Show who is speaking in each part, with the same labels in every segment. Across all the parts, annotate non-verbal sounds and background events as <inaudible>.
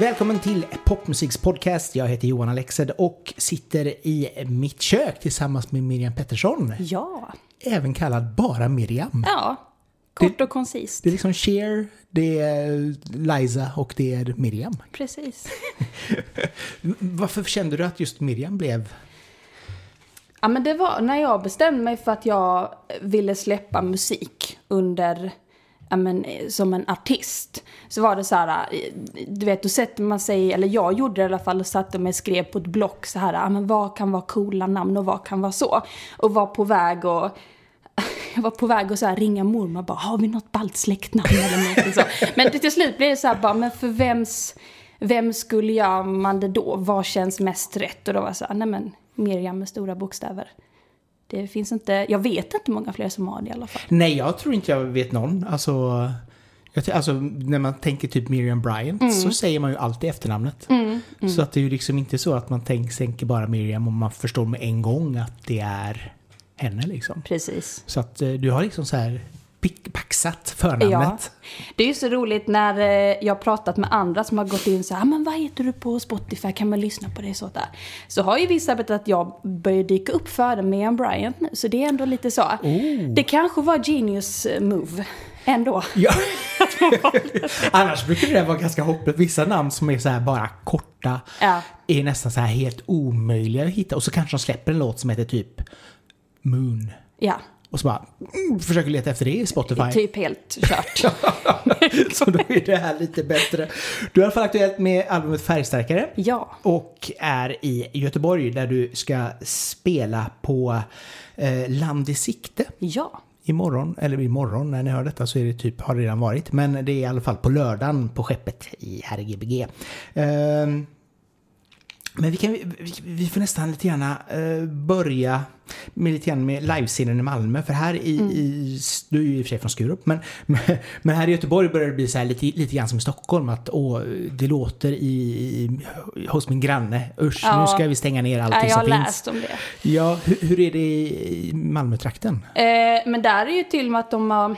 Speaker 1: Välkommen till Popmusiks podcast. Jag heter Johan Alexed och sitter i mitt kök tillsammans med Miriam Pettersson.
Speaker 2: Ja.
Speaker 1: Även kallad bara Miriam.
Speaker 2: Ja. Kort och koncist.
Speaker 1: Det är liksom Cher, det är Liza och det är Miriam.
Speaker 2: Precis. <laughs>
Speaker 1: Varför kände du att just Miriam blev...
Speaker 2: Ja men det var när jag bestämde mig för att jag ville släppa musik under ja, men, eh, som en artist. Så var det så här, eh, du vet, då sätter man sig, eller jag gjorde det i alla fall, och satte mig och skrev på ett block så här, ja men vad kan vara coola namn och vad kan vara så? Och var på väg och <laughs> jag var på väg att så här ringa mormor bara, har vi något ballt släktnamn eller något så. Men till slut blev det så här bara, men för vems, vem skulle jag man det då? Vad känns mest rätt? Och då var jag så här, nej men Miriam med stora bokstäver. Det finns inte, jag vet inte många fler som har det i alla fall.
Speaker 1: Nej, jag tror inte jag vet någon. Alltså, jag, alltså när man tänker typ Miriam Bryant
Speaker 2: Mm.
Speaker 1: så säger man ju alltid efternamnet. Så att det är ju liksom inte så att man tänker, tänker bara Miriam och man förstår med en gång att det är henne liksom.
Speaker 2: Precis.
Speaker 1: Så att eh, du har liksom så här paxat förnamnet.
Speaker 2: Det är ju så roligt när eh, jag har pratat med andra som har gått in så här, "Ah, men vad heter du på Spotify, kan man lyssna på det så där? Så har ju vissa berättat att jag börjar dyka upp före Miriam Bryant nu, så det är ändå lite så.
Speaker 1: Oh.
Speaker 2: Det kanske var genius eh, move, ändå.
Speaker 1: Ja. <laughs> Annars brukar det där vara ganska hopplöst. Vissa namn som är så här bara korta
Speaker 2: Ja.
Speaker 1: är nästan så här helt omöjliga att hitta. Och så kanske de släpper en låt som heter typ Moon.
Speaker 2: Ja,
Speaker 1: Och så bara mm, försöker leta efter det i Spotify.
Speaker 2: typ helt kört. <laughs>
Speaker 1: så då är det här lite bättre. Du är i alla fall aktuellt med albumet Färgstarkare.
Speaker 2: Ja,
Speaker 1: Och är i Göteborg där du ska spela på eh, Land i sikte.
Speaker 2: ja.
Speaker 1: Imorgon, eller imorgon när ni hör detta så är det typ, har det redan varit. Men det är i alla fall på lördagen på skeppet i RGBG. Ehm, men vi, kan, vi, vi får nästan lite gärna eh, börja med lite grann med livescenen i Malmö. För här i, i du är ju i och för sig från Skurup, men, men, <laughs> men här i Göteborg börjar det bli så här lite, lite grann som i Stockholm. Att åh, det låter i, i, hos min granne. Usch,
Speaker 2: Ja.
Speaker 1: nu ska vi stänga ner
Speaker 2: ja
Speaker 1: allting
Speaker 2: jag har
Speaker 1: som finns.
Speaker 2: läst om det.
Speaker 1: Ja, hur, hur är det i Malmötrakten?
Speaker 2: Eh, men där är ju till och med att de har,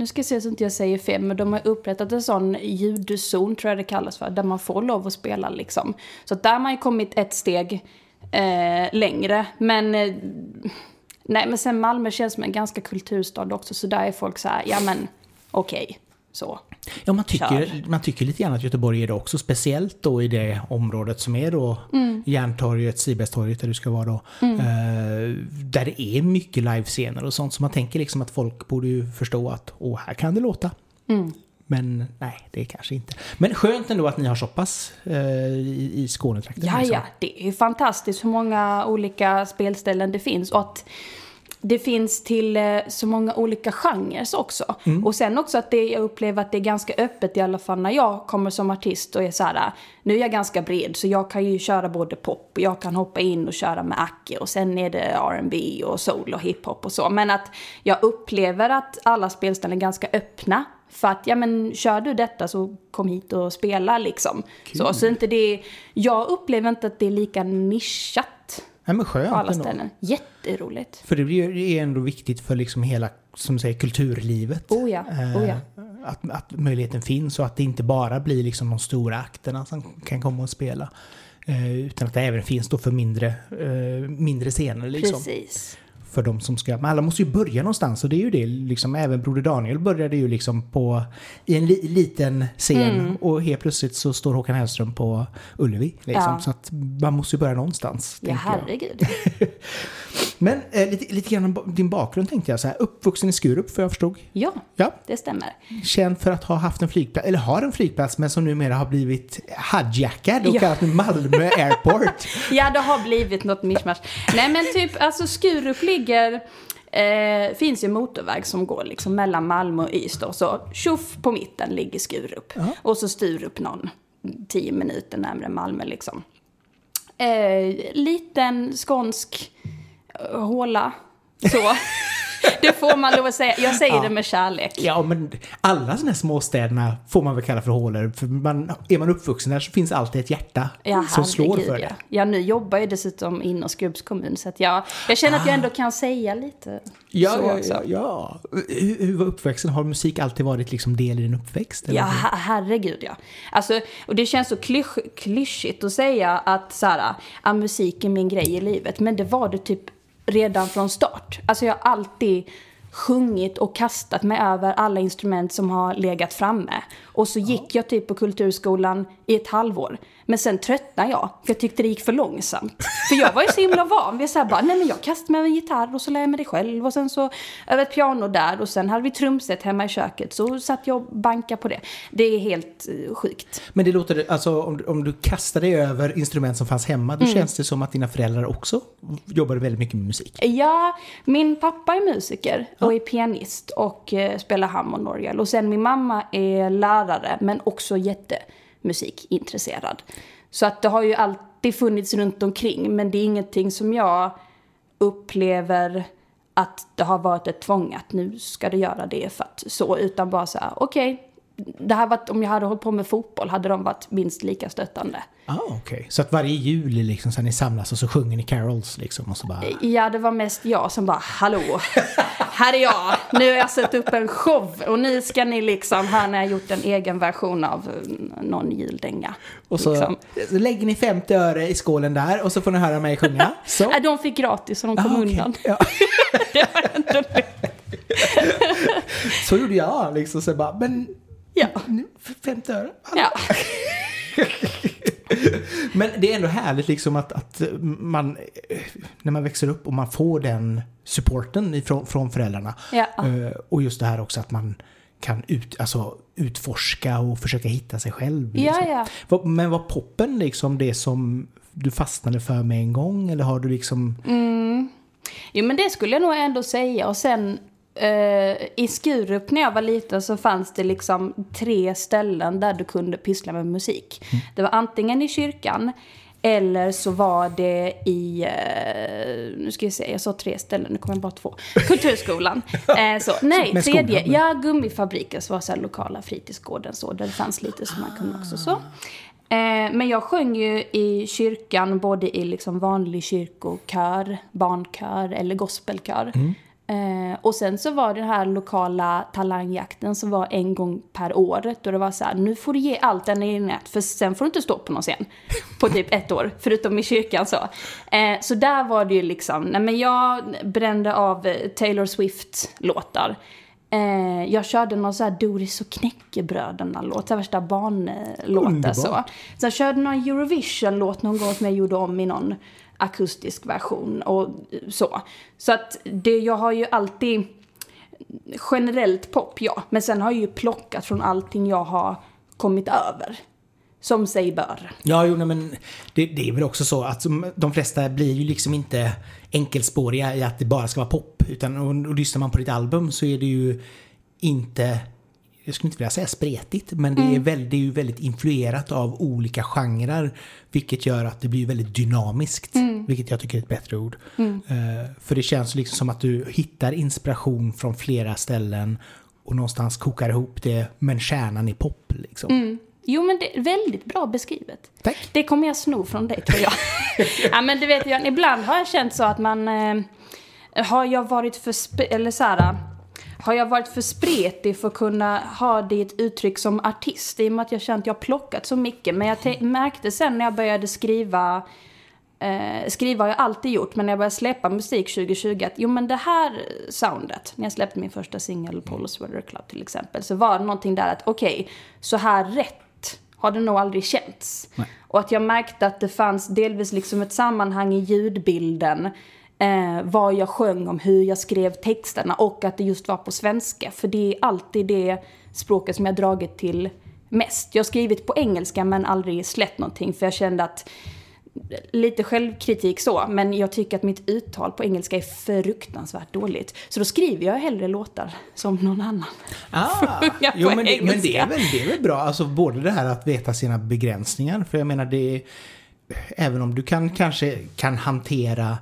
Speaker 2: nu ska jag se så att inte jag säger fel, men de har upprättat en sån ljudzon, tror jag det kallas för, där man får lov att spela liksom. Så att där har man ju kommit ett steg eh, längre. Men, eh, nej men sen Malmö känns som en ganska kulturstad också, så där är folk så här, ja men okej, så.
Speaker 1: Ja, man tycker,
Speaker 2: Kör.
Speaker 1: man tycker lite grann att Göteborg är det också. Speciellt då i det området som är då
Speaker 2: Mm.
Speaker 1: Järntorget, Sibergstorget där du ska vara då. Eh, där det är mycket livescener och sånt. Så man tänker liksom att folk borde ju förstå att åh, här kan det låta.
Speaker 2: Mm.
Speaker 1: Men nej, det är kanske inte. Men skönt ändå att ni har så pass eh, i, i Skånetrakten.
Speaker 2: Ja,
Speaker 1: liksom.
Speaker 2: ja, det är ju fantastiskt hur många olika spelställen det finns. Och att det finns till eh, så många olika genrer också. Och sen också att det, jag upplever att det är ganska öppet i alla fall när jag kommer som artist och är så här, nu är jag ganska bred så jag kan ju köra både pop och jag kan hoppa in och köra med Acke och sen är det R&B och soul och hiphop och så. Men att jag upplever att alla spelställen är ganska öppna. För att, ja men kör du detta så kom hit och spela liksom. Så, så inte det, jag upplever inte att det är lika nischat
Speaker 1: Nej, men skönt
Speaker 2: på alla
Speaker 1: ändå.
Speaker 2: ställen. Jätteroligt.
Speaker 1: För det är ändå viktigt för liksom hela, som säger, kulturlivet.
Speaker 2: Oh ja, oh ja.
Speaker 1: Eh, Att, att möjligheten finns och att det inte bara blir liksom de stora akterna som kan komma och spela. Eh, utan att det även finns då för mindre, eh, mindre scener liksom.
Speaker 2: Precis.
Speaker 1: För de som ska, men alla måste ju börja någonstans och det är ju det liksom, även Broder Daniel började ju liksom på, i en li, liten scen och helt plötsligt så står Håkan Hellström på Ullevi. Liksom.
Speaker 2: Ja.
Speaker 1: Så att man måste ju börja någonstans.
Speaker 2: Ja, herregud. <laughs>
Speaker 1: Men eh, lite, lite grann om din bakgrund tänkte jag så här. Uppvuxen i Skurup för jag förstod.
Speaker 2: Ja,
Speaker 1: Ja.
Speaker 2: det stämmer.
Speaker 1: Känd för att ha haft en flygplats, eller har en flygplats men som numera har blivit hijackad och
Speaker 2: Ja.
Speaker 1: kallat Malmö <laughs> Airport.
Speaker 2: Ja, det har blivit något mischmasch. Nej, men typ, alltså Skurup ligger... Eh, finns ju motorväg som går liksom mellan Malmö och Ystad. Så tjoff på mitten ligger Skurup. Och så Sturup någon tio minuter närmare Malmö liksom. Eh, liten skånsk håla. Så. Det får man lov att säga. Jag säger
Speaker 1: Ja.
Speaker 2: det med kärlek.
Speaker 1: Ja, men alla sådana här småstäderna får man väl kalla för hålor. För man, är man uppvuxen där så finns alltid ett hjärta
Speaker 2: Ja,
Speaker 1: som slår för
Speaker 2: ja.
Speaker 1: det.
Speaker 2: Ja, nu jobbar jag dessutom inom Skubbs kommun så att jag, jag känner att jag ändå kan säga lite.
Speaker 1: Ja,
Speaker 2: så
Speaker 1: ja, ja. Hur, hur var uppväxten? Har musik alltid varit liksom del i din uppväxt? eller?
Speaker 2: Ja, her- herregud ja. Alltså, och det känns så klysch, klyschigt att säga att så här, musik är min grej i livet. Men det var det typ redan från start. Alltså jag har alltid sjungit och kastat mig över alla instrument som har legat framme. Och så gick jag typ på kulturskolan i ett halvår. Men sen tröttnade jag, för jag tyckte det gick för långsamt. För jag var ju så himla van vid så här bara, nej men jag kastar mig över en gitarr och så lär jag mig det själv. Och sen så över ett piano där och sen hade vi trumset hemma i köket. Så satt jag och bankade på det. Det är helt eh, sjukt.
Speaker 1: Men det låter, alltså om, om du kastar dig över instrument som fanns hemma,
Speaker 2: Mm.
Speaker 1: då känns det som att dina föräldrar också jobbade väldigt mycket med musik.
Speaker 2: Ja, min pappa är musiker och är pianist och eh, spelar hammondorgel. Och sen min mamma är lärare men också jättemusikintresserad. Så att det har ju alltid funnits runt omkring men det är ingenting som jag upplever att det har varit ett tvång att nu ska du göra det för att så, utan bara så här, okej, det här varit, om jag hade hållit på med fotboll hade de varit minst lika stöttande.
Speaker 1: Ah, okej. Så att varje jul är liksom så ni samlas och så sjunger ni carols liksom och så bara...
Speaker 2: Ja, det var mest jag som bara, hallå, här är jag, nu har jag satt upp en show och nu ska ni liksom, här när jag gjort en egen version av eh, någon juldänga.
Speaker 1: Och så
Speaker 2: liksom.
Speaker 1: lägger ni 50 öre i skålen där och så får ni höra mig sjunga. <laughs> Så.
Speaker 2: Nej, de fick gratis så de kom
Speaker 1: Ah, okej.
Speaker 2: undan.
Speaker 1: Ja. <laughs>
Speaker 2: Det var ändå <laughs>
Speaker 1: Så gjorde jag liksom. Så bara, men
Speaker 2: Ja.
Speaker 1: nu, 50 öre.
Speaker 2: ja. <laughs>
Speaker 1: Men det är ändå härligt liksom att, att man, när man växer upp och man får den supporten ifrån, från föräldrarna.
Speaker 2: Ja.
Speaker 1: Eh, Och just det här också att man kan ut, alltså, utforska och försöka hitta sig själv.
Speaker 2: Ja,
Speaker 1: Liksom.
Speaker 2: ja.
Speaker 1: Vad- Men var poppen liksom det som du fastnade för med en gång? Eller har du liksom...
Speaker 2: Mm. Jo, men det skulle jag nog ändå säga. Och sen eh, i Skurup när jag var liten så fanns det liksom tre ställen där du kunde pyssla med musik. Det var antingen i kyrkan eller så var det i, eh, nu ska vi se, jag sa tre ställen, nu kommer jag bara två. Kulturskolan. <laughs> Eh, så, nej,
Speaker 1: Med
Speaker 2: tredje,
Speaker 1: skolan.
Speaker 2: ja, Gummifabriken så var så här lokala fritidsgården så, där det fanns lite som man kunde också så. Eh, men jag sjöng ju i kyrkan, både i liksom vanlig kyrkokör, barnkör eller gospelkör. Eh, och sen så var det den här lokala talangjakten som var en gång per år. Då det var så här, nu får du ge allt den i nät för sen får du inte stå på någon scen. På typ <laughs> ett år, förutom i kyrkan så. Eh, så där var det ju liksom, nej men jag brände av eh, Taylor Swift-låtar. Eh, jag körde någon så här Doris och knäckebröderna-låt, värsta barnlåtar så. Sen körde någon Eurovision-låt någon gång som jag gjorde om i någon akustisk version och så. Så att det, jag har ju alltid generellt pop, ja. Men sen har jag ju plockat från allting jag har kommit över. Som sig bör.
Speaker 1: Ja, jo, nej, men det, det är väl också så att de flesta blir ju liksom inte enkelspåriga i att det bara ska vara pop. Utan och, och lyssnar man på ditt album så är det ju inte, jag skulle inte vilja säga spretigt, men det, är, väldigt, det är ju väldigt influerat av olika genrer. Vilket gör att det blir väldigt dynamiskt. Vilket jag tycker är ett bättre ord. Eh, för det känns liksom som att du hittar inspiration från flera ställen och någonstans kokar ihop det, men kärnan är pop liksom.
Speaker 2: Jo men det är väldigt bra beskrivet.
Speaker 1: Tack.
Speaker 2: Det kommer jag sno från dig tror jag. <laughs> ja men du vet jag, ibland har jag känt så att man... Eh, har jag varit för... Eller så här, har jag varit för spretig för att kunna ha det i ett uttryck som artist? I och med att jag känt att jag plockat så mycket. Men jag te- märkte sen när jag började skriva Eh, skriva har jag alltid gjort, men när jag började släppa musik 2020 att jo men det här soundet, när jag släppte min första singel, Paul's Weather Club till exempel, så var det någonting där att okej, så här rätt har det nog aldrig känts. Och att jag märkte att det fanns delvis liksom ett sammanhang i ljudbilden, eh, vad jag sjöng om, hur jag skrev texterna och att det just var på svenska. För det är alltid det språket som jag dragit till mest. Jag har skrivit på engelska men aldrig släppt någonting för jag kände att lite självkritik så, men jag tycker att mitt uttal på engelska är fruktansvärt dåligt. Så då skriver jag hellre låtar som någon annan.
Speaker 1: Ah, <laughs> jo, men, det, men det, är väl, det är väl bra, alltså både det här att veta sina begränsningar, för jag menar det är, även om du kan kanske kan hantera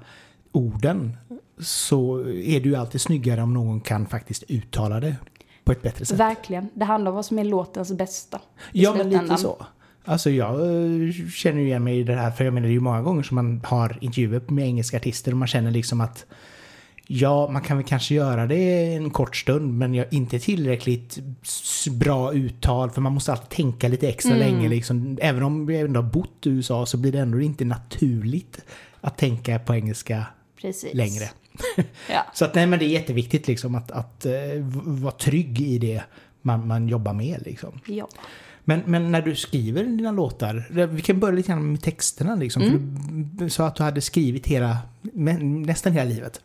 Speaker 1: orden så är det ju alltid snyggare om någon kan faktiskt uttala det på ett bättre sätt.
Speaker 2: Verkligen. Det handlar om vad som är låtens bästa.
Speaker 1: Ja, men lite så. Alltså jag eh, känner ju igen mig i det här, för jag menar det är ju många gånger som man har intervjuer med engelska artister och man känner liksom att Ja, man kan väl kanske göra det en kort stund men jag, inte tillräckligt bra uttal för man måste alltid tänka lite extra
Speaker 2: Mm.
Speaker 1: länge liksom. Även om vi ändå har bott i USA så blir det ändå inte naturligt att tänka på engelska
Speaker 2: Precis.
Speaker 1: längre. <laughs>
Speaker 2: Ja.
Speaker 1: Så att nej men det är jätteviktigt liksom att, att eh, vara trygg i det man, man jobbar med liksom.
Speaker 2: ja.
Speaker 1: Men, men när du skriver dina låtar, vi kan börja lite grann med texterna liksom. För du sa att du hade skrivit hela, nästan hela livet.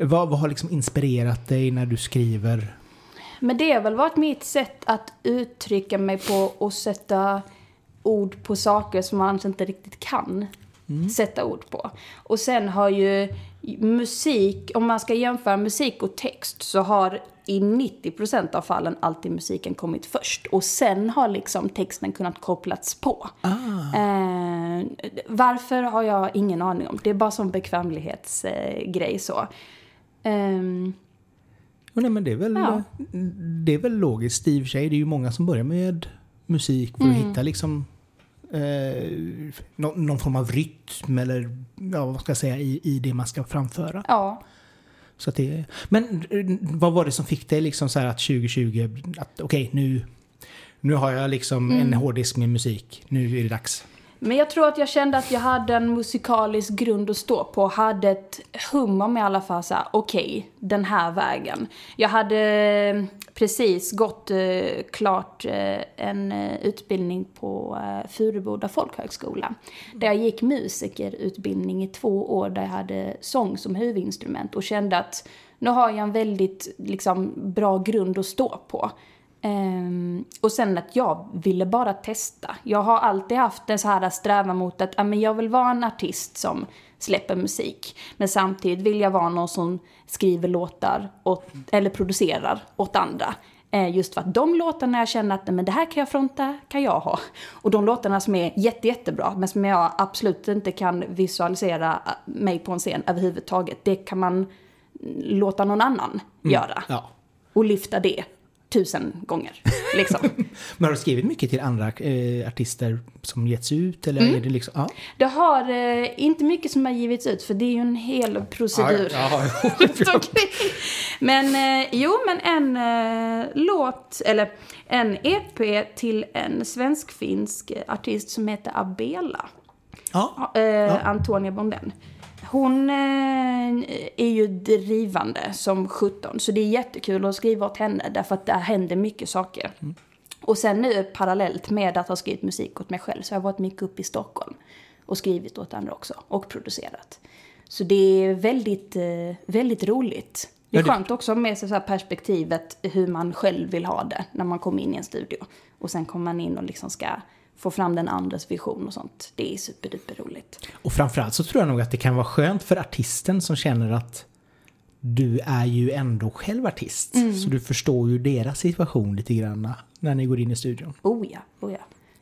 Speaker 1: Vad, vad har liksom inspirerat dig när du skriver?
Speaker 2: Men det har väl varit mitt sätt att uttrycka mig på och sätta ord på saker som man inte riktigt kan sätta ord på. Och sen har ju musik, om man ska jämföra musik och text så har i 90% av fallen alltid musiken kommit först. Och sen har liksom texten kunnat kopplats på. Eh, varför har jag ingen aning om. Det är bara som bekvämlighetsgrej eh, så. Ehm,
Speaker 1: Oh, nej, men det är väl,
Speaker 2: Ja.
Speaker 1: det är väl logiskt i och för sig. Det är ju många som börjar med musik för att hitta liksom eh, någon, någon form av rytm eller ja, vad ska jag säga i, i det man ska framföra.
Speaker 2: ja.
Speaker 1: Så det, men eh, vad var det som fick dig liksom så att 2020, att okej nu, nu har jag liksom en hårddisk med musik, nu är det dags.
Speaker 2: Men jag tror att jag kände att jag hade en musikalisk grund att stå på. Hade ett hum om i alla fall såhär, okej, okej, den här vägen. Jag hade eh, precis gått eh, klart eh, en eh, utbildning på eh, Furuboda folkhögskola. Där jag gick musikerutbildning i två år där jag hade sång som huvudinstrument och kände att nu har jag en väldigt liksom, bra grund att stå på. Ehm, och sen att jag ville bara testa. Jag har alltid haft en så här strävan mot att ja, men jag vill vara en artist som släpper musik. Men samtidigt vill jag vara någon som skriver låtar åt, eller producerar åt andra. Eh, just för att de låtarna jag känner att men det här kan jag fronta, kan jag ha. Och de låtarna som är jätte, jättebra, men som jag absolut inte kan visualisera eh, mig på en scen överhuvudtaget. Det kan man mm, låta någon annan göra.
Speaker 1: Ja.
Speaker 2: Och lyfta det tusen gånger. Liksom. <laughs>
Speaker 1: Men har du skrivit mycket till andra eh, artister som getts ut eller är det liksom, ja.
Speaker 2: Det har eh, inte mycket som har givits ut för det är ju en hel procedur.
Speaker 1: Ja,
Speaker 2: runt <laughs> <laughs> omkring. Men eh, jo, men en eh, låt, eller en EP till en svensk-finsk artist som heter Abela.
Speaker 1: ja.
Speaker 2: Eh, Antonia Bonden. Hon eh, är ju drivande som 17 så det är jättekul att skriva åt henne därför att det händer mycket saker. Och sen nu parallellt med att ha skrivit musik åt mig själv så har jag varit mycket uppe i Stockholm och skrivit åt andra också och producerat. Så det är väldigt, eh, väldigt roligt. Det är skönt också med sig så perspektivet hur man själv vill ha det när man kommer in i en studio. Och sen kommer man in och liksom ska få fram den andres vision och sånt. Det är superduper roligt.
Speaker 1: Och framförallt så tror jag nog att det kan vara skönt för artisten som känner att du är ju ändå själv artist. Så du förstår ju deras situation lite grann när ni går in i studion.
Speaker 2: Oh ja, oh ja.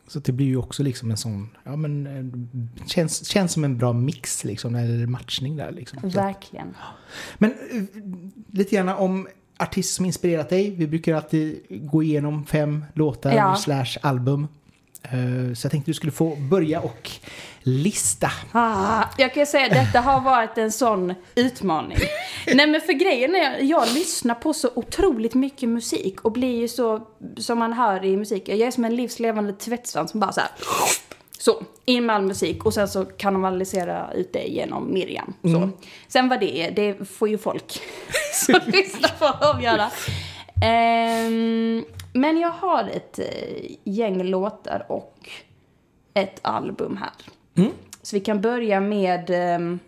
Speaker 1: Så det blir ju också liksom en sån, ja men känns, känns som en bra mix liksom, eller matchning där liksom.
Speaker 2: Verkligen.
Speaker 1: Men eh, lite grann om artist som inspirerat dig. Vi brukar alltid gå igenom fem låtar
Speaker 2: Ja.
Speaker 1: slash album. Eh, Så jag tänkte du skulle få börja och lista.
Speaker 2: Ah, jag kan säga att detta har varit en sån utmaning. Nej men för grejen är, jag lyssnar på så otroligt mycket musik och blir ju så, som man hör i musik, jag är som en livslevande tvättsvans som bara så här. Så, in med all musik och sen så kanalisera ut det genom Miriam. Så. Sen vad det är, det får ju folk <laughs> som lyssnar på avgöra. Ehm, men jag har ett eh, gäng låtar och ett album här. Så vi kan börja med ehm,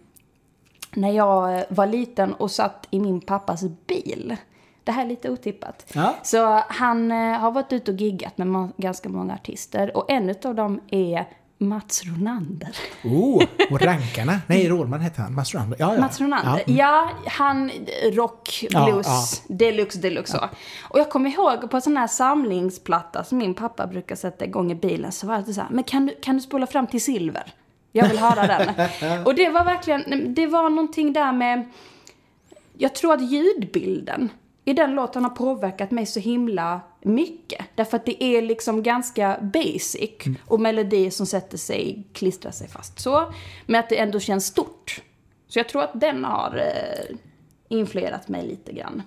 Speaker 2: när jag eh, var liten och satt i min pappas bil. Det här är lite otippat.
Speaker 1: Ja.
Speaker 2: Så han eh, har varit ute och giggat med ganska många artister och en av dem är Mats Ronander.
Speaker 1: Oh, och Rankarna. Nej, Rådman hette han. Mats Ronander. Ja, ja.
Speaker 2: Mats Ronander.
Speaker 1: Ja.
Speaker 2: Ja, han rock,
Speaker 1: Ja,
Speaker 2: blues,
Speaker 1: ja.
Speaker 2: deluxe, deluxe så. Och jag kommer ihåg på en sån här samlingsplatta som min pappa brukar sätta igång i bilen så var det så här, men kan du, kan du spola fram till Silver? Jag vill höra den. <laughs> och det var verkligen, det var någonting där med jag tror att ljudbilden i den låten har påverkat mig så himla mycket. Därför att det är liksom ganska basic och melodier som sätter sig, klistrar sig fast så. Men att det ändå känns stort. Så jag tror att den har eh, influerat mig lite grann.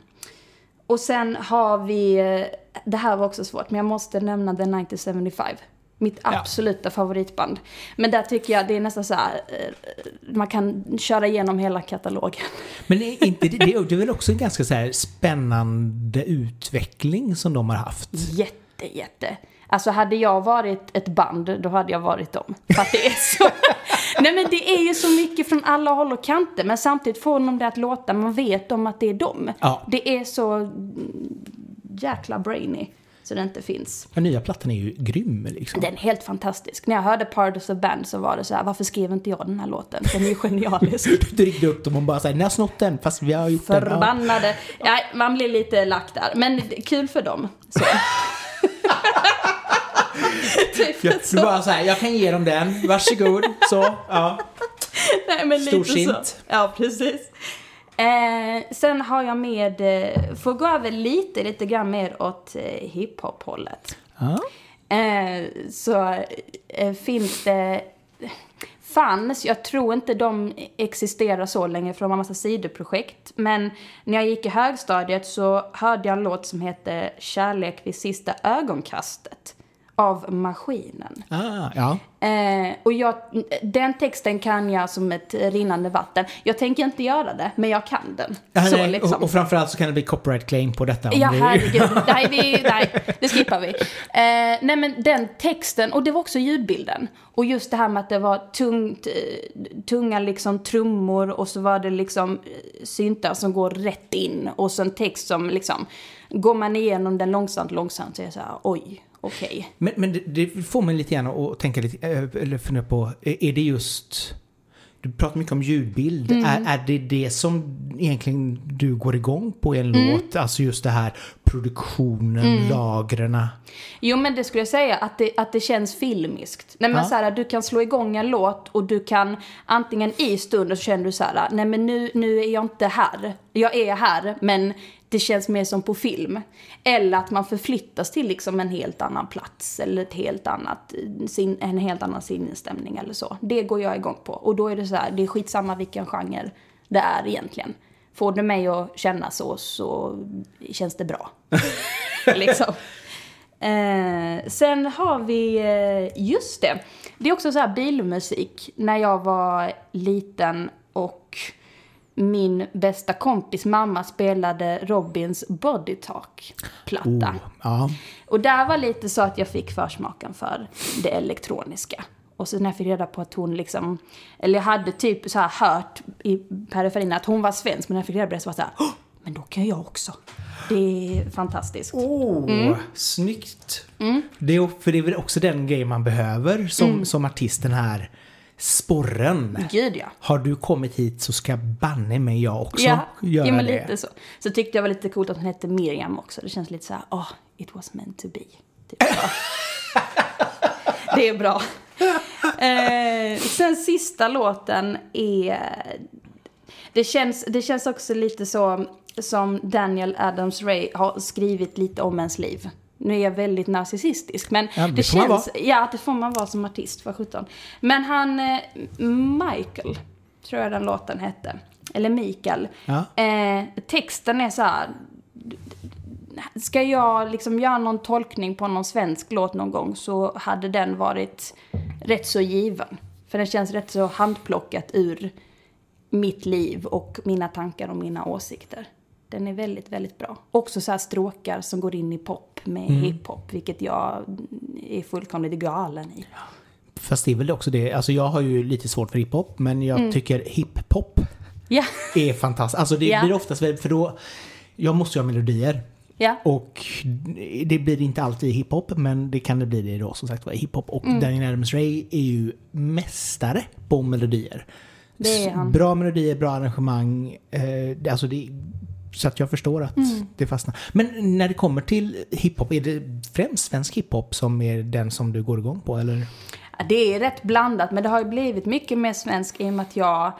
Speaker 2: Och sen har vi, eh, det här var också svårt, men jag måste nämna The 1975. Mitt absoluta favoritband. Men där tycker jag det är nästan så här, eh, man kan köra igenom hela katalogen.
Speaker 1: Men är inte det, det är väl också en ganska så spännande utveckling som de har haft?
Speaker 2: Jätte, jätte. Alltså hade jag varit ett band, då hade jag varit dem. För att det är så... <laughs> Nej men det är ju så mycket från alla håll och kanter, men samtidigt får de det att låta, man vet om att det är dem.
Speaker 1: Ja.
Speaker 2: Det är så jäkla brainy, så det inte finns.
Speaker 1: Den nya plattan är ju grym liksom.
Speaker 2: Den är helt fantastisk. När jag hörde Part of the Band så var det så här, varför skrev inte jag den här låten? Den är ju genialisk. <laughs>
Speaker 1: Du ringde upp dem och bara såhär, ni har snott den fast vi har gjort den. Ja.
Speaker 2: Förbannade. Ja, man blir lite lack där. Men kul för dem. Så. <laughs> typ
Speaker 1: Jag, du
Speaker 2: så.
Speaker 1: bara såhär, jag kan ge dem den, varsågod. Så, ja.
Speaker 2: Nej, men lite
Speaker 1: Storsint.
Speaker 2: så. Ja, precis. Eh, sen har jag med, eh, får gå över lite, lite grann mer åt eh, hiphop-hållet. Eh, så eh, finns det, fanns, jag tror inte de existerar så länge för de har massa sidoprojekt. Men när jag gick i högstadiet så hörde jag en låt som heter Kärlek vid sista ögonkastet av Maskinen.
Speaker 1: Ah, ja.
Speaker 2: Eh, och jag, den texten kan jag som ett rinnande vatten. Jag tänker inte göra det, men jag kan den.
Speaker 1: Ja,
Speaker 2: så
Speaker 1: nej,
Speaker 2: liksom.
Speaker 1: och, och framförallt så kan det bli copyright claim på detta. om
Speaker 2: Ja, <laughs>
Speaker 1: det-
Speaker 2: herregud. Nej, vi, nej, det skippar vi. Eh, nej, men den texten, och det var också ljudbilden. Och just det här med att det var tungt, eh, tunga liksom trummor och så var det liksom eh, syntar som går rätt in. Och så en text som liksom, går man igenom den långsamt, långsamt så är det så här, oj, okej.
Speaker 1: Men, men det, det får mig lite grann att tänka lite, eh, eller fundera på, är är det just... Du pratar mycket om ljudbild.
Speaker 2: Mm.
Speaker 1: Är, är det det som egentligen du går igång på i en
Speaker 2: Mm.
Speaker 1: låt? Alltså just det här produktionen, lagren.
Speaker 2: Jo men det skulle jag säga att det, att det känns filmiskt. Nej men
Speaker 1: Ja.
Speaker 2: så här, du kan slå igång en låt och du kan antingen i stunden så känner du så här, nej men nu, nu är jag inte här. Jag är här men det känns mer som på film. Eller att man förflyttas till liksom en helt annan plats eller ett helt annat, sin, en helt annan sinnesstämning eller så. Det går jag igång på. Och då är det så här, det är skitsamma vilken genre det är egentligen. Får det mig att känna så, så känns det bra. <laughs> liksom. Eh, sen har vi, eh, just det, det är också så här bilmusik. När jag var liten och min bästa kompis mamma spelade Robins Body Talk-platta.
Speaker 1: Oh, ja.
Speaker 2: Och där var lite så att jag fick försmaken för det elektroniska. Och så när jag fick reda på att hon liksom, eller jag hade typ så här hört i periferin att hon var svensk, men när jag fick reda på det så var det så här, "Åh, men då kan jag också. Det är fantastiskt.
Speaker 1: Oh,
Speaker 2: Mm.
Speaker 1: snyggt. Det är, för det är väl också den grejen man behöver som,
Speaker 2: Mm.
Speaker 1: som artist, den här sporren.
Speaker 2: Gud ja.
Speaker 1: Har du kommit hit så ska banne mig jag också
Speaker 2: Ja,
Speaker 1: göra
Speaker 2: ja men
Speaker 1: det.
Speaker 2: lite så. Så tyckte jag var lite coolt att hon hette Miriam också. Det känns lite så här, oh, it was meant to be. Typ <laughs> det är bra. Eh, sen sista låten är... Det känns, det känns också lite så som Daniel Adams-Ray har skrivit lite om ens liv. Nu är jag väldigt narcissistisk, men
Speaker 1: Ja, det
Speaker 2: det, känns... Ja, det får man vara som artist, för 17. Men han, eh, Michael, tror jag den låten hette. Eller Mikael.
Speaker 1: Ja.
Speaker 2: Eh, texten är så här... Ska jag liksom göra någon tolkning på någon svensk låt någon gång så hade den varit rätt så given. För den känns rätt så handplockat ur mitt liv och mina tankar och mina åsikter. Den är väldigt, väldigt bra. Också så här stråkar som går in i pop med hiphop, vilket jag är fullkomligt galen i.
Speaker 1: Fast det är väl också det, alltså jag har ju lite svårt för hiphop, men jag
Speaker 2: Mm.
Speaker 1: tycker hiphop
Speaker 2: Ja,
Speaker 1: är fantastiskt. Alltså det
Speaker 2: Ja.
Speaker 1: blir oftast för då, jag måste ju ha melodier.
Speaker 2: ja.
Speaker 1: Och det blir inte alltid hiphop, men det kan det bli det då som sagt var hiphop. Och
Speaker 2: Mm.
Speaker 1: Daniel Adams-Ray är ju mästare på melodier. Bra melodier, bra arrangemang. Eh, alltså det, så att jag förstår att
Speaker 2: Mm.
Speaker 1: det fastnar. Men när det kommer till hiphop, är det främst svensk hiphop som är den som du går igång på? Eller?
Speaker 2: Ja, Det är rätt blandat, men det har ju blivit mycket mer svensk i och med att jag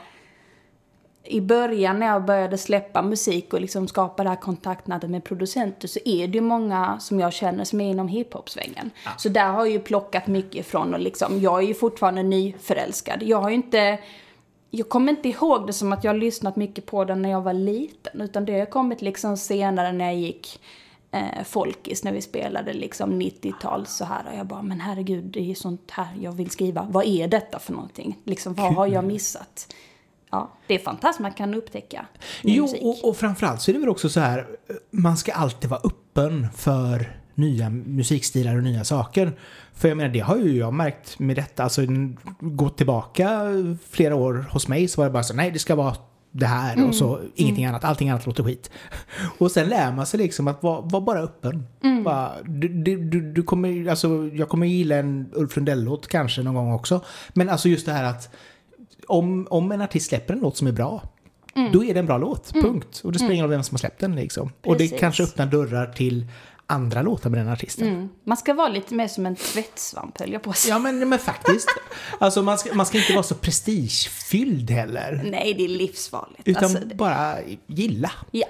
Speaker 2: i början när jag började släppa musik och liksom skapa det här kontaktnätet med producenter så är det ju många som jag känner som är inom hiphop-svängen. Ja. Så där har jag ju plockat mycket ifrån och liksom, jag är ju fortfarande nyförälskad. Jag har ju inte, jag kommer inte ihåg det som att jag har lyssnat mycket på den när jag var liten, utan det har kommit liksom senare när jag gick eh, folkis när vi spelade liksom 90-tal så här. Och jag bara, men herregud, det är sånt här jag vill skriva. Vad är detta för någonting? Liksom, vad har jag <laughs> missat? Ja, det är fantastiskt man kan upptäcka
Speaker 1: Jo, musik. och, och framförallt så är det väl också så här, man ska alltid vara öppen för nya musikstilar och nya saker. För jag menar, det har ju jag märkt med detta. Alltså, gå tillbaka flera år hos mig så var det bara så, nej det ska vara det här mm. och så mm. ingenting mm. annat. Allting annat låter skit. <laughs> Och sen lär man sig liksom att vara, vara bara öppen. Mm. Bara, du, du, du, kommer, alltså, jag kommer gilla en Ulf Lundell-låt kanske någon gång också. Men alltså just det här att om, om en artist släpper en låt som är bra, mm. då är det en bra låt. Mm. Punkt. Och det spelar ingen roll vem som har släppt den liksom. Och det kanske öppnar dörrar till andra låtar med den artisten. Mm.
Speaker 2: Man ska vara lite mer som en tvättsvamp höll jag på att
Speaker 1: säga. Ja men, men faktiskt. alltså man ska, man ska inte vara så prestigefylld heller.
Speaker 2: Nej, det är livsfarligt.
Speaker 1: Utan
Speaker 2: alltså,
Speaker 1: bara gilla.
Speaker 2: Ja.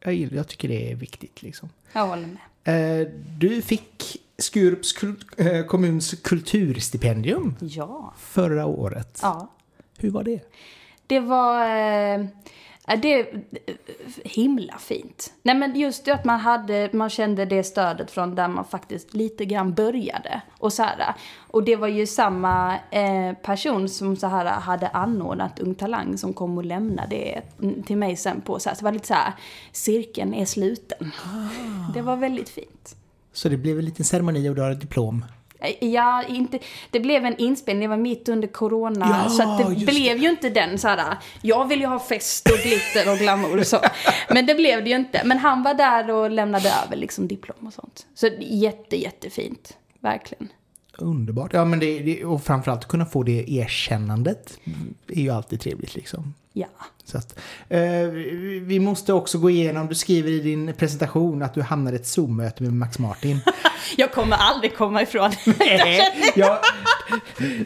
Speaker 1: Jag, jag tycker det är viktigt liksom.
Speaker 2: Jag håller med.
Speaker 1: Eh, du fick Skurups kul eh, kommuns kulturstipendium.
Speaker 2: Ja.
Speaker 1: Förra året.
Speaker 2: Ja.
Speaker 1: Hur var det?
Speaker 2: Det var... Eh, det är himla fint. Nej men just det att man hade, man kände det stödet från där man faktiskt lite grann började. Och så här, och det var ju samma eh, person som så här hade anordnat Ung Talang som kom och lämnade det till mig sen på så här, så det var lite så här, cirkeln är sluten. Ah. Det var väldigt fint.
Speaker 1: Så det blev en liten ceremoni och du har ett diplom?
Speaker 2: Ja, inte, det blev en inspelning, det var mitt under corona. Ja, så det blev det. ju inte den så här, jag vill ju ha fest och glitter och glamour och så. Men det blev det ju inte. Men han var där och lämnade över liksom diplom och sånt. Så jätte, jättefint. Verkligen.
Speaker 1: Underbart. Ja, men det, det, och framförallt kunna få det erkännandet är ju alltid trevligt liksom.
Speaker 2: Ja.
Speaker 1: Så att, eh, vi måste också gå igenom, du skriver i din presentation att du hamnade i ett Zoom-möte med Max Martin. <laughs>
Speaker 2: jag kommer aldrig komma ifrån <laughs>
Speaker 1: Nej, ja,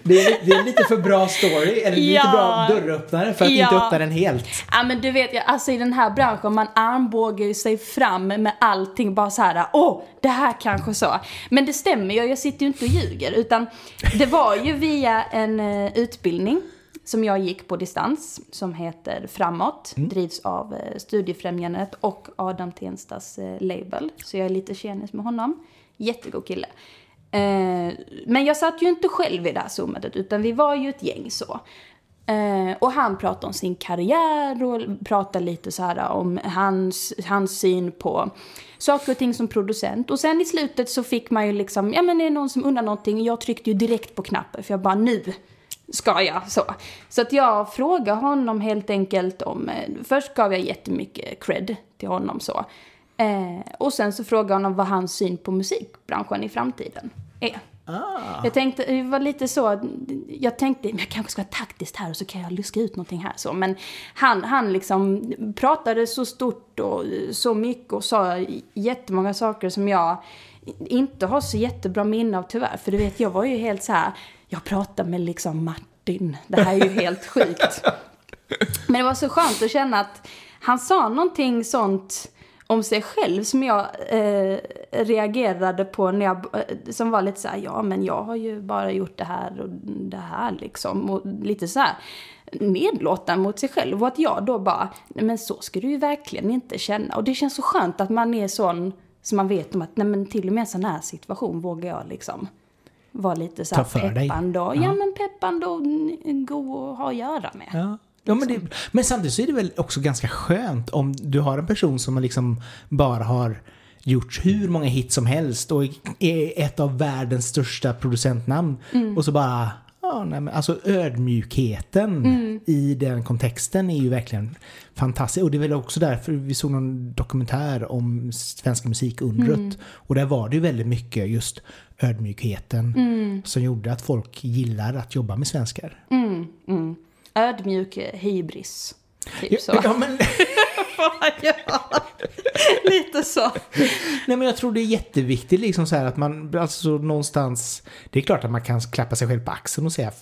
Speaker 1: det, är, det är lite för bra story, eller ja. lite bra dörröppnare för att ja. inte öppna den helt.
Speaker 2: Ja men du vet, alltså i den här branschen, man armbågar sig fram med allting bara så här, åh, det här kanske så. Men det stämmer ju, jag sitter ju inte och ljuger, utan det var ju via en uh, utbildning som jag gick på distans som heter Framåt. Mm. Drivs av eh, Studiefrämjandet och Adam Tenstas eh, label. Så jag är lite tjenis med honom. Jättegod kille. Eh, men jag satt ju inte själv i det här zoomet utan vi var ju ett gäng så. Och han pratade om sin karriär och pratade lite så här om hans, hans syn på saker och ting som producent. Och sen i slutet så fick man ju liksom, ja men är det någon som undrar någonting? Jag tryckte ju direkt på knappen för jag bara nu ska jag så. Så att jag frågade honom helt enkelt om, eh, först gav jag jättemycket cred till honom så. Eh, och sen så frågade jag honom vad hans syn på musikbranschen i framtiden är. Ah. Jag tänkte, det var lite så, jag tänkte, jag kanske ska vara taktiskt här och så kan jag luska ut någonting här så. Men han, han liksom pratade så stort och så mycket och sa jättemånga saker som jag inte har så jättebra minne av tyvärr. För du vet, jag var ju helt så här, jag pratar med liksom Martin. Det här är ju helt sjukt. <laughs> Men det var så skönt att känna att han sa någonting sånt om sig själv som jag eh, reagerade på när jag, eh, som var lite så här, ja men jag har ju bara gjort det här och det här liksom. Och lite så här nedlåtande mot sig själv. Och att jag då bara, nej men så ska du ju verkligen inte känna. Och det känns så skönt att man är sån, så man vet om att, nej men till och med en sån här situation vågar jag liksom vara lite så här peppande och, ja. ja men peppande och gå och ha att göra med.
Speaker 1: Ja. Ja, men, det, men samtidigt så är det väl också ganska skönt om du har en person som liksom bara har gjort hur många hits som helst och är ett av världens största producentnamn. Mm. Och så bara, ja, nej, men alltså ödmjukheten mm. i den kontexten är ju verkligen fantastisk. Och det är väl också därför vi såg någon dokumentär om svenska musikundret. Mm. Och där var det ju väldigt mycket just ödmjukheten mm. som gjorde att folk gillar att jobba med svenskar.
Speaker 2: Mm, mm. Ödmjuk hybris. Typ så.
Speaker 1: Ja, men... <laughs> <laughs>
Speaker 2: ja, lite så.
Speaker 1: Nej men jag tror det är jätteviktigt liksom så här att man, alltså någonstans, det är klart att man kan klappa sig själv på axeln och säga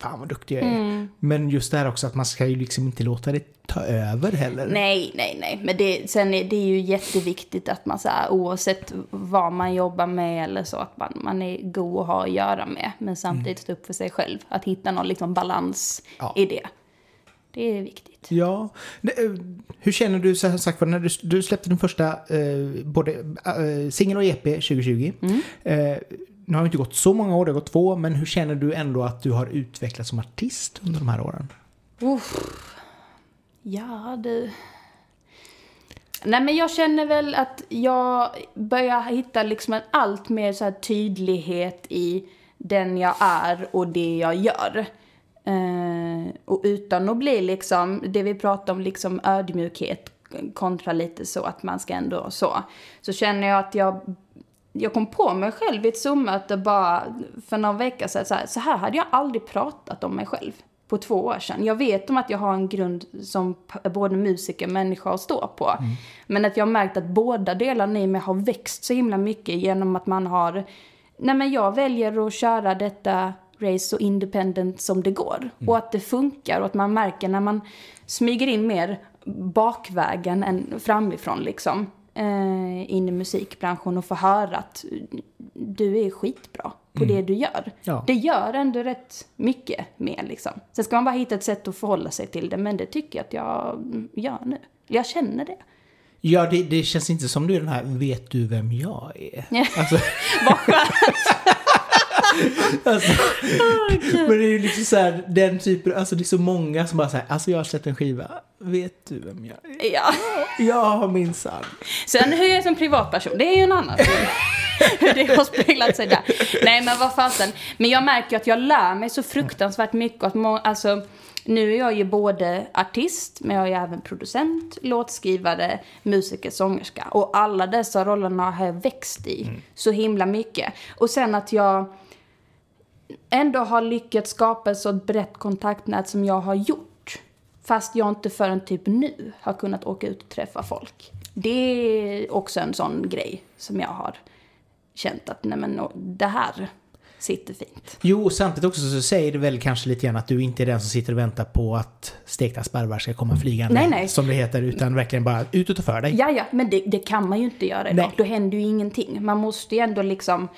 Speaker 1: fan vad duktig jag är. Men just det här också att man ska ju liksom inte låta det ta över heller.
Speaker 2: Nej, nej, nej. Men det, sen är det är ju jätteviktigt att man så här, oavsett vad man jobbar med eller så, att man, man är god att ha att göra med. Men samtidigt stå upp för sig själv. Att hitta någon liksom balans
Speaker 1: Ja.
Speaker 2: i det. Det är viktigt.
Speaker 1: Ja. Eh, Hur känner du, så sagt, när du, du släppte din första eh, både eh, singel och EP 2020. Eh, nu har det inte gått så många år, det har gått två, men hur känner du ändå att du har utvecklats som artist under de här åren?
Speaker 2: Uff. Ja, du. Nej, men jag känner väl att jag börjar hitta liksom en allt mer så här tydlighet i den jag är och det jag gör. Eh, och utan att bli liksom, det vi pratar om, liksom ödmjukhet kontra lite så att man ska ändå så. Så känner jag att jag jag kom på mig själv i ett Zoom-möte bara för några veckor sedan. Så här, så här hade jag aldrig pratat om mig själv på två år sedan. Jag vet om att jag har en grund som både musiker och människa att stå på. Men att jag har märkt att båda delarna i mig har växt så himla mycket genom att man har... Nej men jag väljer att köra detta race så independent som det går. Och att det funkar och att man märker när man smyger in mer bakvägen än framifrån liksom. Eh, in i musikbranschen och får höra att du är skitbra på det du gör.
Speaker 1: Ja.
Speaker 2: Det gör ändå rätt mycket mer liksom. Sen ska man bara hitta ett sätt att förhålla sig till det, men det tycker jag att jag gör nu. Jag känner det.
Speaker 1: Ja, det, det känns inte som du är den här, vet du vem jag är?
Speaker 2: Ja. <laughs>
Speaker 1: Alltså,
Speaker 2: Vad skönt! <laughs>
Speaker 1: alltså, men det är ju liksom så här, den typen, alltså det är så många som bara säger, alltså jag har släppt en skiva, vet du vem jag är?
Speaker 2: Ja.
Speaker 1: Jag har minsann.
Speaker 2: Sen hur jag är som privatperson, det är ju en annan. Hur det har speglat sig där. Nej men vad fasen. Men jag märker att jag lär mig så fruktansvärt mycket. Att må, alltså, nu är jag ju både artist, men jag är även producent, låtskrivare, musiker, sångerska. Och alla dessa rollerna har jag växt i så himla mycket. Och sen att jag ändå har lyckats skapa ett så brett kontaktnät som jag har gjort. Fast jag inte förrän typ nu har kunnat åka ut och träffa folk. Det är också en sån grej som jag har känt att nej men det här sitter fint.
Speaker 1: Jo, och samtidigt också så säger det väl kanske lite grann att du inte är den som sitter och väntar på att stekta sparvar ska komma flygande.
Speaker 2: Nej, nej.
Speaker 1: Som det heter, utan verkligen bara ut och ta för dig.
Speaker 2: Ja, ja, men det, det kan man ju inte göra idag.
Speaker 1: Nej.
Speaker 2: Då händer ju ingenting. Man måste ju ändå liksom...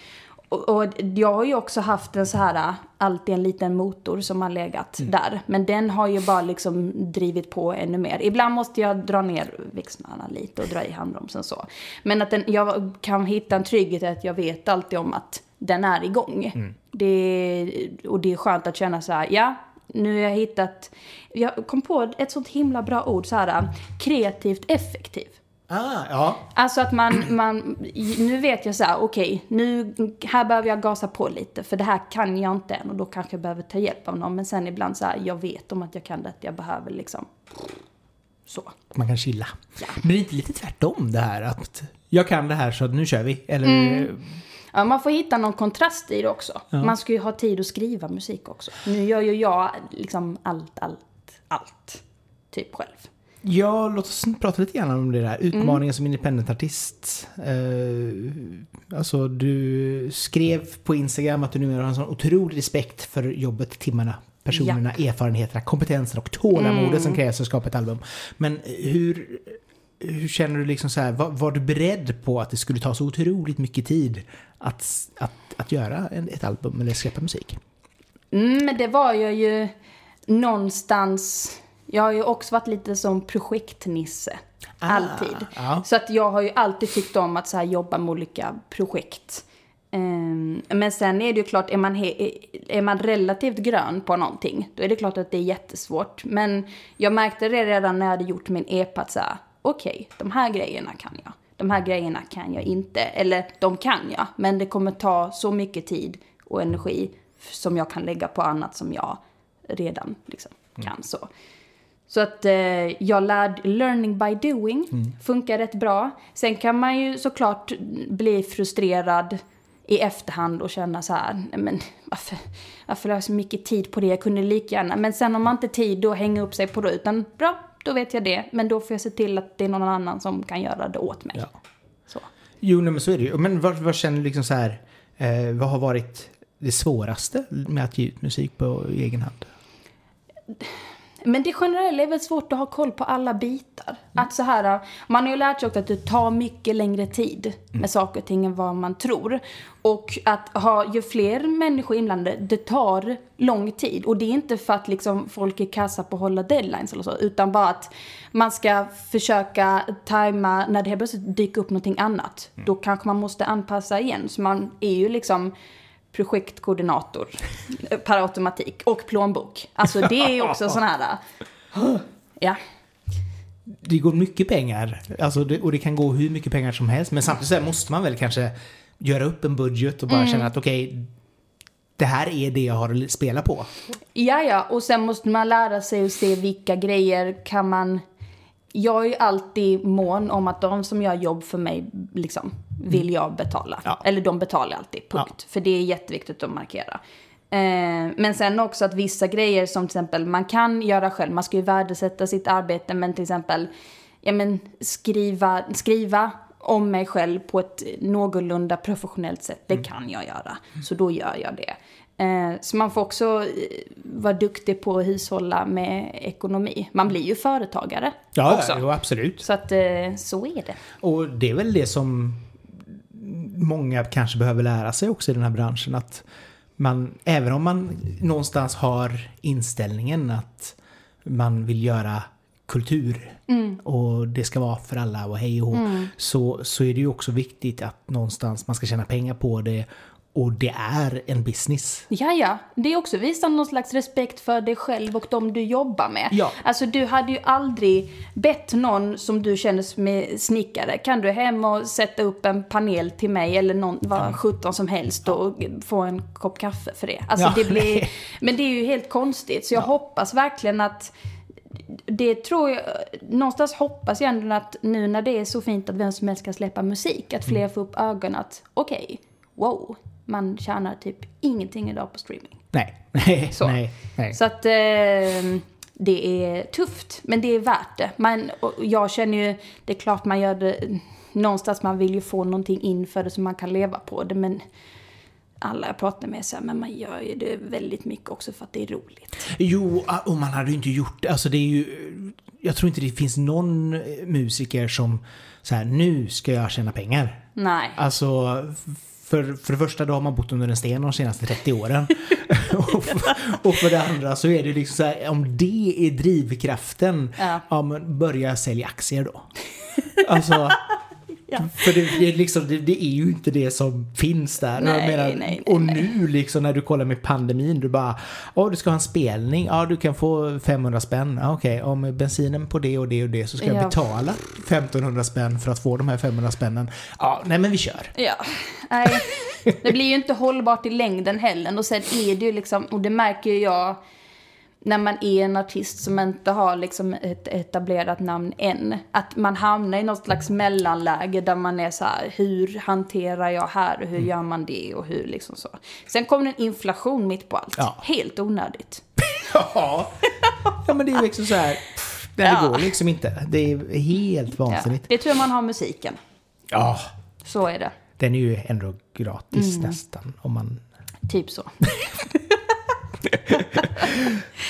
Speaker 2: Och, och jag har ju också haft en så här, alltid en liten motor som har legat där. Men den har ju bara liksom drivit på ännu mer. Ibland måste jag dra ner växlarna lite och dra i handbromsen så. Men att den, jag kan hitta en trygghet att jag vet alltid om att den är igång. Det, och det är skönt att känna så här, ja, nu har jag hittat... Jag kom på ett sånt himla bra ord, så här, kreativt effektiv.
Speaker 1: Ah, ja.
Speaker 2: Alltså att man, man, nu vet jag så här, okej, nu, här behöver jag gasa på lite, för det här kan jag inte än och då kanske jag behöver ta hjälp av någon. Men sen ibland så här, jag vet om att jag kan det, jag behöver liksom, så.
Speaker 1: Man kan chilla. Men det är inte lite tvärtom det här att jag kan det här så nu kör vi. Eller
Speaker 2: Ja, man får hitta någon kontrast i det också. Man ska ju ha tid att skriva musik också. Nu gör ju jag liksom allt, allt, allt, typ själv.
Speaker 1: Ja, låt oss prata lite grann om det där. Utmaningen som independentartist. Uh, alltså, du skrev på Instagram att du numera har en sån otrolig respekt för jobbet, timmarna, personerna, erfarenheterna, kompetensen och tålamodet som krävs för att skapa ett album. Men hur, hur känner du liksom så här, var, var du beredd på att det skulle ta så otroligt mycket tid att, att, att göra ett album eller släppa musik?
Speaker 2: Mm, men det var jag ju någonstans... Jag har ju också varit lite som projektnisse.
Speaker 1: Ah,
Speaker 2: alltid.
Speaker 1: ja.
Speaker 2: Så att jag har ju alltid tyckt om att så här jobba med olika projekt. Ehm, men sen är det ju klart, är man, är man relativt grön på någonting, då är det klart att det är jättesvårt. Men jag märkte det redan när jag hade gjort min EP att så här, okej, de här grejerna kan jag. De här grejerna kan jag inte. Eller de kan jag, men det kommer ta så mycket tid och energi som jag kan lägga på annat som jag redan liksom kan. Så. Så att eh, jag lärde, learning by doing funkar rätt bra. Sen kan man ju såklart bli frustrerad i efterhand och känna så här, men varför, varför la jag så mycket tid på det? Jag kunde lika gärna. Men sen har man inte tid att hänga upp sig på det, utan bra, då vet jag det. Men då får jag se till att det är någon annan som kan göra det åt mig.
Speaker 1: Ja.
Speaker 2: Så.
Speaker 1: Jo, nej, men så är det ju. Men vad, vad känner du liksom så här, eh, vad har varit det svåraste med att ge ut musik på egen hand?
Speaker 2: Men det generella är väl svårt att ha koll på alla bitar. Att så här, man har ju lärt sig också att det tar mycket längre tid med saker och ting än vad man tror. Och att ha ju fler människor inblandade, det tar lång tid. Och det är inte för att liksom folk är kassa på att hålla deadlines eller så, utan bara att man ska försöka tajma när det helt plötsligt dyker upp någonting annat. Då kanske man måste anpassa igen. Så man är ju liksom projektkoordinator per automatik och plånbok. Alltså det är också sån här... Ja.
Speaker 1: Det går mycket pengar, alltså det, och det kan gå hur mycket pengar som helst. Men samtidigt så måste man väl kanske göra upp en budget och bara
Speaker 2: Mm.
Speaker 1: känna att okej, det här är det jag har att spela på.
Speaker 2: ja, ja, och sen måste man lära sig att se vilka grejer kan man... Jag är ju alltid mån om att de som gör jobb för mig, liksom, vill jag betala.
Speaker 1: Ja.
Speaker 2: Eller de betalar alltid, punkt. För det är jätteviktigt att markera. Eh, men sen också att vissa grejer som till exempel man kan göra själv, man ska ju värdesätta sitt arbete, men till exempel ja, men skriva, skriva om mig själv på ett någorlunda professionellt sätt, det kan jag göra. Så då gör jag det. Eh, så man får också eh, vara duktig på att hushålla med ekonomi. Man blir ju företagare
Speaker 1: Ja,
Speaker 2: också.
Speaker 1: ja absolut.
Speaker 2: Så att eh, så är det.
Speaker 1: Och det är väl det som många kanske behöver lära sig också i den här branschen. Att man, även om man någonstans har inställningen att man vill göra kultur och det ska vara för alla och hej och hå, så, så är det ju också viktigt att någonstans man ska tjäna pengar på det och det är en business.
Speaker 2: Ja, ja. Det är också visa någon slags respekt för dig själv och de du jobbar med.
Speaker 1: Ja.
Speaker 2: Alltså du hade ju aldrig bett någon som du känner som är snickare, kan du hem och sätta upp en panel till mig eller någon, vad sjutton som helst och få en kopp kaffe för det. Alltså
Speaker 1: Ja,
Speaker 2: det blir, <laughs> men det är ju helt konstigt. Så jag hoppas verkligen att det tror jag, någonstans hoppas jag ändå att nu när det är så fint att vem som helst kan släppa musik, att fler får upp ögonen att okej, wow, man tjänar typ ingenting idag på streaming.
Speaker 1: Nej, nej, <laughs>
Speaker 2: Så.
Speaker 1: nej. nej.
Speaker 2: Så att eh, det är tufft, men det är värt det. Man, jag känner ju, det är klart man gör det, någonstans man vill ju få någonting in för det så man kan leva på det, men alla jag pratar med säger men man gör ju det väldigt mycket också för att det är roligt.
Speaker 1: Jo, och man hade ju inte gjort det. Alltså det är ju... Jag tror inte det finns någon musiker som så här, nu ska jag tjäna pengar.
Speaker 2: Nej.
Speaker 1: Alltså, för, för det första då har man bott under en sten de senaste 30 åren. <laughs> och, för, och för det andra så är det liksom så här, om det är drivkraften,
Speaker 2: Ja.
Speaker 1: ja men börja sälja aktier då. Alltså, för det, är liksom, det, det är ju inte det som finns där.
Speaker 2: Nej,
Speaker 1: jag menar,
Speaker 2: nej, nej,
Speaker 1: och nu liksom när du kollar med pandemin, du bara, ja du ska ha en spelning, ja du kan få 500 spänn, ja, okej, om bensinen på det och det och det så ska jag
Speaker 2: Ja.
Speaker 1: betala 1500 spänn för att få de här 500 spännen. Ja, nej men vi kör.
Speaker 2: Ja, nej. Det blir ju inte hållbart i längden heller. Och sen är det ju liksom, och det märker ju jag när man är en artist som inte har liksom ett etablerat namn än. Att man hamnar i något slags mellanläge där man är så här, hur hanterar jag här och hur
Speaker 1: Mm.
Speaker 2: gör man det och hur liksom så. Sen kommer det en inflation mitt på allt.
Speaker 1: Ja.
Speaker 2: Helt onödigt. <laughs>
Speaker 1: Ja. ja, men det är liksom så här, pff, det
Speaker 2: Ja.
Speaker 1: går liksom inte. Det är helt
Speaker 2: Ja.
Speaker 1: vansinnigt.
Speaker 2: Det tror jag man har musiken.
Speaker 1: Ja,
Speaker 2: Så är det.
Speaker 1: den är ju ändå gratis
Speaker 2: Mm.
Speaker 1: nästan. Om man...
Speaker 2: Typ så. <laughs>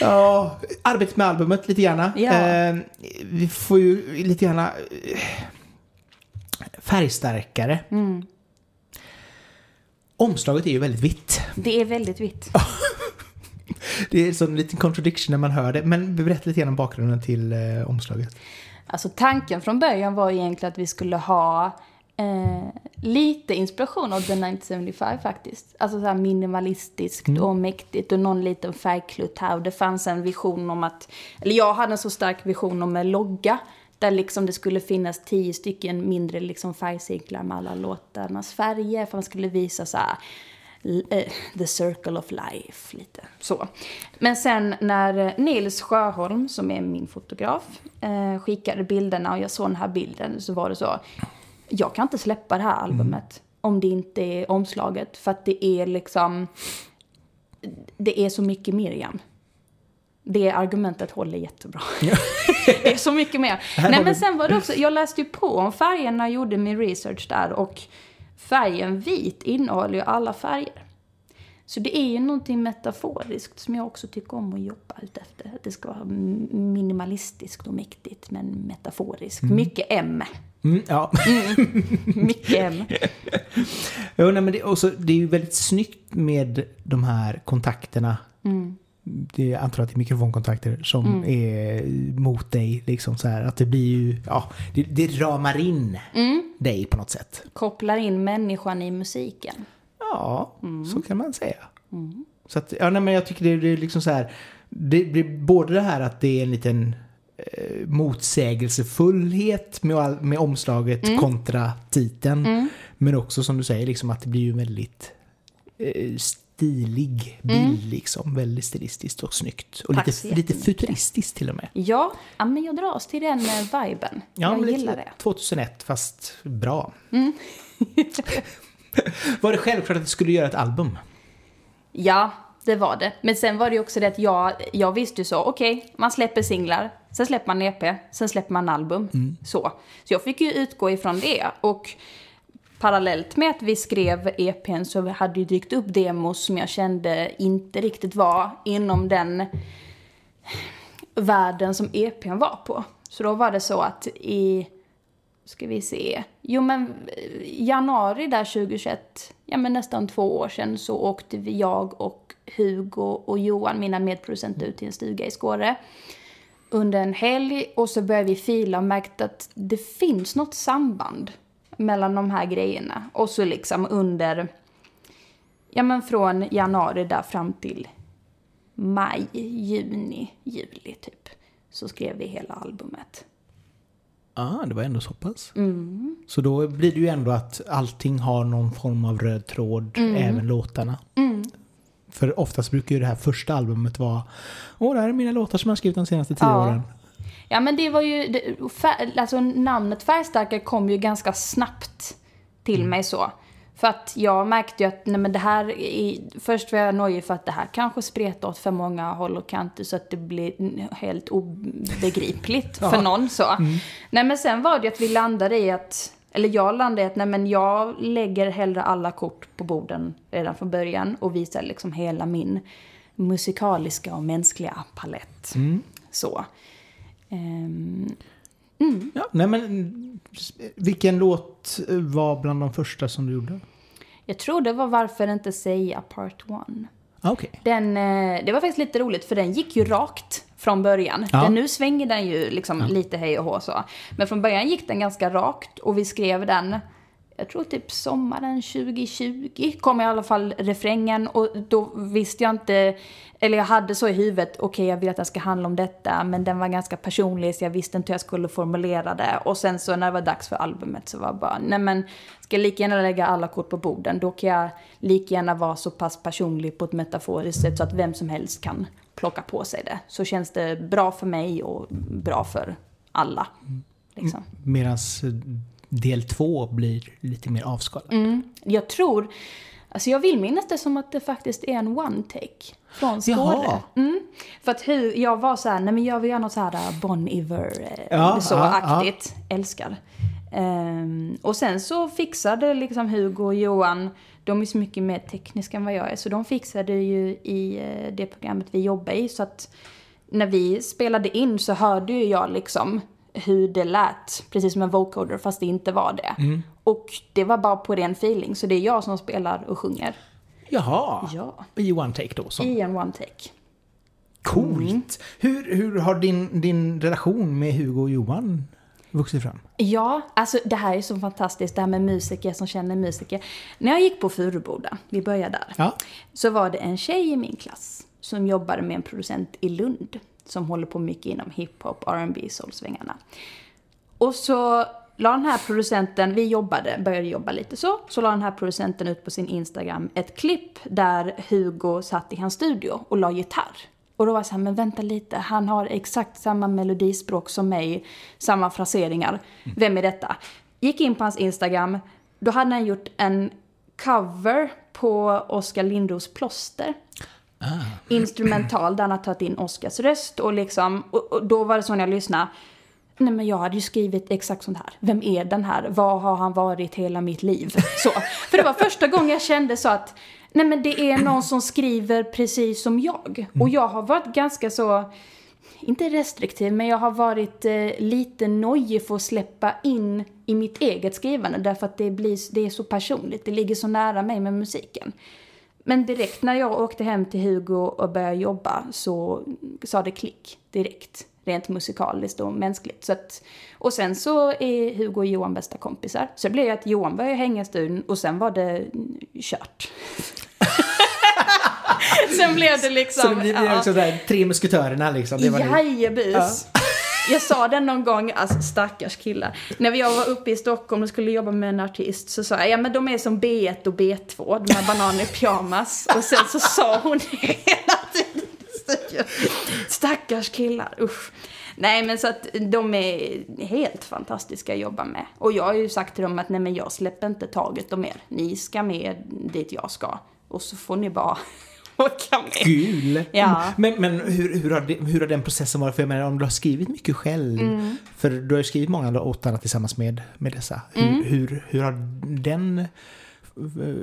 Speaker 1: Ja, arbetet med albumet lite gärna.
Speaker 2: Ja.
Speaker 1: Eh, vi får ju lite gärna eh, färgstarkare.
Speaker 2: Mm.
Speaker 1: Omslaget är ju väldigt vitt.
Speaker 2: Det är väldigt vitt. <laughs>
Speaker 1: Det är en sån liten contradiction när man hör det. Men berätta lite grann om bakgrunden till eh, omslaget.
Speaker 2: Alltså tanken från början var egentligen att vi skulle ha eh, lite inspiration av The 1975 faktiskt. Alltså så här minimalistiskt och mäktigt och någon liten färgklutt här. Och det fanns en vision om att, eller jag hade en så stark vision om en logga. Där liksom det skulle finnas tio stycken mindre liksom färgcirklar med alla låtarnas färger. För man skulle visa så här eh, the circle of life, lite så. Men sen när eh, Nils Sjöholm, som är min fotograf, eh, skickade bilderna och jag såg den här bilden så var det så, jag kan inte släppa det här albumet om det inte är omslaget, för att det är liksom, det är så mycket Miriam. Det argumentet håller jättebra. <laughs> det är så mycket mer. <laughs> Nej men sen var det också, jag läste ju på om färgerna och gjorde min research där och färgen vit innehåller ju alla färger. Så det är ju någonting metaforiskt som jag också tycker om att jobba ut efter. Att det ska vara minimalistiskt och mäktigt, men metaforiskt. Mycket M.
Speaker 1: Mm, ja.
Speaker 2: Mycket M. <laughs>
Speaker 1: jo, nej, men det, också, det är ju väldigt snyggt med de här kontakterna.
Speaker 2: Mm.
Speaker 1: Det, jag antar att det är mikrofonkontakter som
Speaker 2: Mm.
Speaker 1: är mot dig. Liksom så här, att det blir ju, ja, det, det ramar in
Speaker 2: Mm.
Speaker 1: dig på något sätt.
Speaker 2: Kopplar in människan i musiken.
Speaker 1: Ja,
Speaker 2: Mm.
Speaker 1: så kan man säga. Så att, ja, nej, men jag tycker det, det är liksom så här. Det blir både det här att det är en liten motsägelsefullhet med, all, med omslaget
Speaker 2: Mm.
Speaker 1: kontra titeln. Men också som du säger, liksom att det blir ju väldigt eh, stilig bild liksom. Väldigt stilistiskt och snyggt. Och
Speaker 2: Mm. Tack
Speaker 1: lite, lite futuristiskt till och med.
Speaker 2: Ja, ja men jag dras till den eh, viben.
Speaker 1: Ja,
Speaker 2: jag gillar det.
Speaker 1: 2001 fast bra.
Speaker 2: Mm. <laughs>
Speaker 1: Var det självklart att du skulle göra ett album?
Speaker 2: Ja, det var det. Men sen var det ju också det att jag, jag visste ju så, okej, man släpper singlar, sen släpper man EP, sen släpper man album. Så. så jag fick ju utgå ifrån det. Och parallellt med att vi skrev EPn så hade ju dykt upp demos som jag kände inte riktigt var inom den världen som EPn var på. Så då var det så att i, ska vi se, jo men januari där 2021, ja men nästan två år sedan så åkte vi, jag och Hugo och Johan, mina medproducenter, ut till en stuga i Skåre under en helg och så började vi fila och märkte att det finns något samband mellan de här grejerna. Och så liksom under, ja men från januari där fram till maj, juni, juli typ. Så skrev vi hela albumet.
Speaker 1: Ja, ah, det var ändå så pass.
Speaker 2: Mm.
Speaker 1: Så då blir det ju ändå att allting har någon form av röd tråd,
Speaker 2: Mm.
Speaker 1: även låtarna. För oftast brukar ju det här första albumet vara Åh, det här är mina låtar som jag har skrivit de senaste tio
Speaker 2: Ja.
Speaker 1: åren.
Speaker 2: Ja men det var ju, det, fär, alltså namnet Färgstarka kom ju ganska snabbt till mig så. För att jag märkte ju att nej men det här, är, först var jag nojig för att det här kanske spretar åt för många håll och kanter så att det blir helt obegripligt <laughs> för någon så. Nej men sen var det ju att vi landade i att, eller jag landade i att nej men jag lägger hellre alla kort på borden redan från början och visar liksom hela min musikaliska och mänskliga palett. Så. Ehm,
Speaker 1: Ja, nej men vilken låt var bland de första som du gjorde?
Speaker 2: jag tror det var Varför inte säga Part 1.
Speaker 1: Ah, Okej.
Speaker 2: Den, eh, det var faktiskt lite roligt för den gick ju rakt från början.
Speaker 1: Ja.
Speaker 2: Den, nu svänger den ju liksom lite hej och hå så. Men från början gick den ganska rakt och vi skrev den, jag tror typ sommaren 2020 kom i alla fall refrängen och då visste jag inte, eller jag hade så i huvudet, okej jag vill att den ska handla om detta, men den var ganska personlig så jag visste inte hur jag skulle formulera det. Och sen så när det var dags för albumet så var jag bara, nej men ska jag lika gärna lägga alla kort på borden, då kan jag lika gärna vara så pass personlig på ett metaforiskt sätt så att vem som helst kan plocka på sig det. Så känns det bra för mig och bra för alla. Liksom.
Speaker 1: Medan del två blir lite mer avskalad.
Speaker 2: Mm. Jag tror, alltså jag vill minnas det som att det faktiskt är en one take från.
Speaker 1: Jaha.
Speaker 2: Mm. För att hur, jag var så här, nej men jag vill göra något så här uh, Bon Iver, eh,
Speaker 1: Ja,
Speaker 2: så
Speaker 1: ja,
Speaker 2: aktigt. Älskar. Ehm, och sen så fixade liksom Hugo och Johan, de är så mycket mer tekniska än vad jag är, så de fixade ju i eh, det programmet vi jobbar i. Så att när vi spelade in så hörde ju jag liksom hur det lät, precis som en vocoder fast det inte var det. Och det var bara på ren feeling, så det är jag som spelar och sjunger
Speaker 1: Jaha,
Speaker 2: Ja.
Speaker 1: i one take då. Som.
Speaker 2: i en one take.
Speaker 1: Coolt! Hur, hur har din, din relation med Hugo och Johan vuxit fram?
Speaker 2: Ja, alltså det här är så fantastiskt, det här med musiker som känner musiker. När jag gick på Furuboda, vi börjar där,
Speaker 1: Ja.
Speaker 2: så var det en tjej i min klass som jobbade med en producent i Lund som håller på mycket inom hiphop, R&B, soulsvängarna. Och så la den här producenten, vi jobbade, började jobba lite så, så la den här producenten ut på sin Instagram ett klipp där Hugo satt i hans studio och la gitarr. Och då var jag så här, men vänta lite, han har exakt samma melodispråk som mig, samma fraseringar. Vem är detta? Gick in på hans Instagram, då hade han gjort en cover på Oskar Lindros Plåster. Instrumental, där han har tagit in Oskars röst och liksom, och, och då var det så när jag lyssnade, Nej men jag hade ju skrivit exakt sånt här. Vem är den här? Vad har han varit hela mitt liv? Så. För det var första gången jag kände så att Nej men det är någon som skriver precis som jag. Och jag har varit ganska så, inte restriktiv, men jag har varit eh, lite nojig för att släppa in i mitt eget skrivande. Därför att det, blir, det är så personligt, det ligger så nära mig med musiken. Men direkt när jag åkte hem till Hugo och började jobba så sa det klick direkt. Rent musikaliskt och mänskligt. Så att, och sen så är Hugo och Johan bästa kompisar. Så det blev att Johan började hänga i studion och sen var det kört. <laughs> sen blev det liksom...
Speaker 1: Så det blir
Speaker 2: ja.
Speaker 1: liksom där, tre musketörerna liksom. Det var.
Speaker 2: Jajebus. Jag sa det någon gång, alltså stackars killar. När jag var uppe i Stockholm och skulle jobba med en artist så sa jag, ja men de är som B1 och B2, de här bananer i pyjamas. Och sen så sa hon <laughs> hela studion, stackars killar, usch. Nej men så att de är helt fantastiska att jobba med. Och jag har ju sagt till dem att nej men jag släpper inte taget om er. Ni ska med dit jag ska. Och så får ni bara <laughs> åka med.
Speaker 1: Kul!
Speaker 2: Ja.
Speaker 1: Men, men hur, hur, har det, hur har den processen varit? För jag menar om du har skrivit mycket själv.
Speaker 2: Mm.
Speaker 1: För du har ju skrivit många låtar tillsammans med, med dessa. Hur,
Speaker 2: Mm.
Speaker 1: hur, hur har den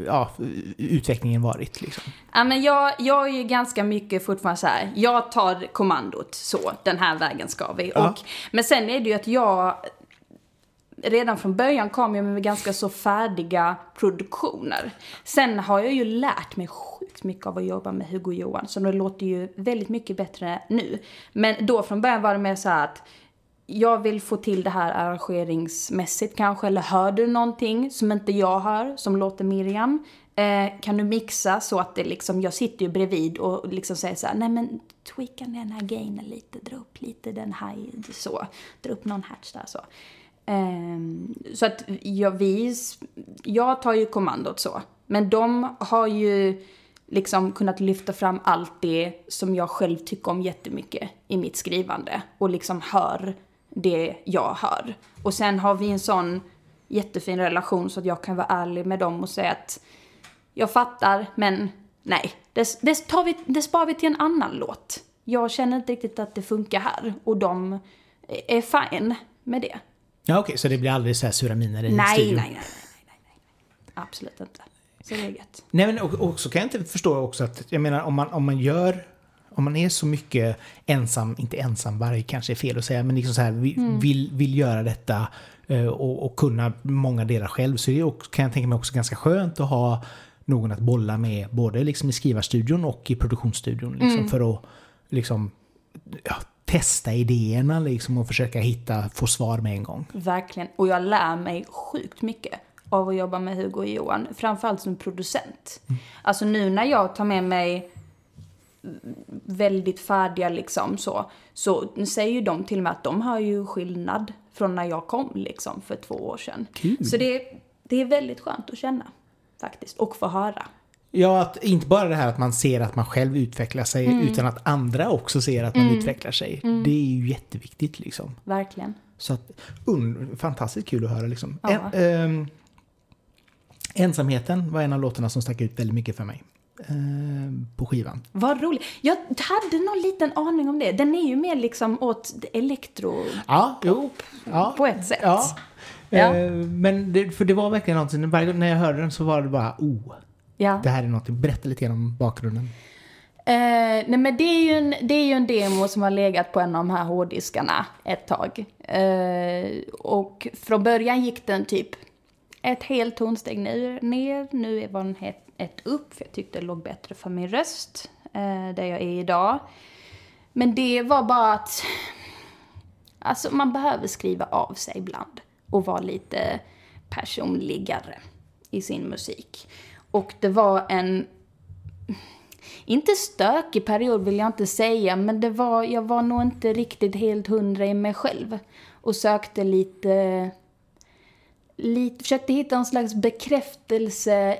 Speaker 1: ja, utvecklingen varit liksom?
Speaker 2: Ja, men jag, jag är ju ganska mycket fortfarande så här, jag tar kommandot så, den här vägen ska vi.
Speaker 1: Ja.
Speaker 2: Och, men sen är det ju att jag, redan från början kom jag med ganska så färdiga produktioner. Sen har jag ju lärt mig sjukt mycket av att jobba med Hugo och Johan, så det låter ju väldigt mycket bättre nu. Men då från början var det mer så här att jag vill få till det här arrangeringsmässigt kanske, eller hör du någonting som inte jag hör, som låter Miriam? Eh, kan du mixa så att det liksom, jag sitter ju bredvid och liksom säger så här, nej men tweaka ner den här gainen lite, dra upp lite den här, så, dra upp någon hertz där så. Eh, så att jag, vi, jag tar ju kommandot så, men de har ju liksom kunnat lyfta fram allt det som jag själv tycker om jättemycket i mitt skrivande och liksom hör det jag hör. Och sen har vi en sån jättefin relation så att jag kan vara ärlig med dem och säga att jag fattar, men nej, det, det, tar vi, det sparar vi till en annan låt. Jag känner inte riktigt att det funkar här och de är fine med det.
Speaker 1: Ja okej, så det blir aldrig så här sura miner i
Speaker 2: Nej, nej, nej, nej, nej, nej, nej. Absolut inte. Så det är gött.
Speaker 1: Nej men och, och så kan jag inte förstå också att, jag menar om man, om man gör, om man är så mycket ensam, inte ensamvarg kanske är fel att säga, men liksom så här,
Speaker 2: Mm.
Speaker 1: vill, vill göra detta eh, och, och kunna många delar själv så är det också, kan jag tänka mig också ganska skönt att ha någon att bolla med både liksom i skrivarstudion och i produktionsstudion liksom,
Speaker 2: Mm.
Speaker 1: för att liksom ja, testa idéerna liksom och försöka hitta, få svar med en gång.
Speaker 2: Verkligen. Och jag lär mig sjukt mycket av att jobba med Hugo och Johan. Framförallt som producent. Alltså nu när jag tar med mig väldigt färdiga liksom så, så säger ju de till mig att de har ju skillnad från när jag kom liksom för två år sedan.
Speaker 1: Kul.
Speaker 2: Så det, det är väldigt skönt att känna faktiskt. Och få höra.
Speaker 1: Ja, att inte bara det här att man ser att man själv utvecklar sig
Speaker 2: Mm.
Speaker 1: utan att andra också ser att man utvecklar sig. Det är ju jätteviktigt liksom.
Speaker 2: Verkligen.
Speaker 1: Så att, un, fantastiskt kul att höra liksom.
Speaker 2: Ja.
Speaker 1: En, ehm, ensamheten var en av låtarna som stack ut väldigt mycket för mig. Ehm, på skivan.
Speaker 2: Vad roligt. Jag hade någon liten aning om det. Den är ju mer liksom åt elektro
Speaker 1: Ja, jo. Ja,
Speaker 2: på ett sätt.
Speaker 1: ja.
Speaker 2: Ja.
Speaker 1: Eh, men det, för det var verkligen någonting, varje gång när jag hörde den så var det bara oh,
Speaker 2: Ja.
Speaker 1: det här är någonting. Berätta lite grann om bakgrunden.
Speaker 2: Eh, nej men det är, ju en, det är ju en demo som har legat på en av de här hårddiskarna ett tag. Eh, och från början gick den typ ett helt tonsteg ner, ner. nu var den ett, ett upp, för jag tyckte det låg bättre för min röst, eh, där jag är idag. Men det var bara att, alltså man behöver skriva av sig ibland och vara lite personligare i sin musik. Och det var en inte stökig period vill jag inte säga, men det var, jag var nog inte riktigt helt hundra i mig själv. Och sökte lite, lite försökte hitta en slags bekräftelse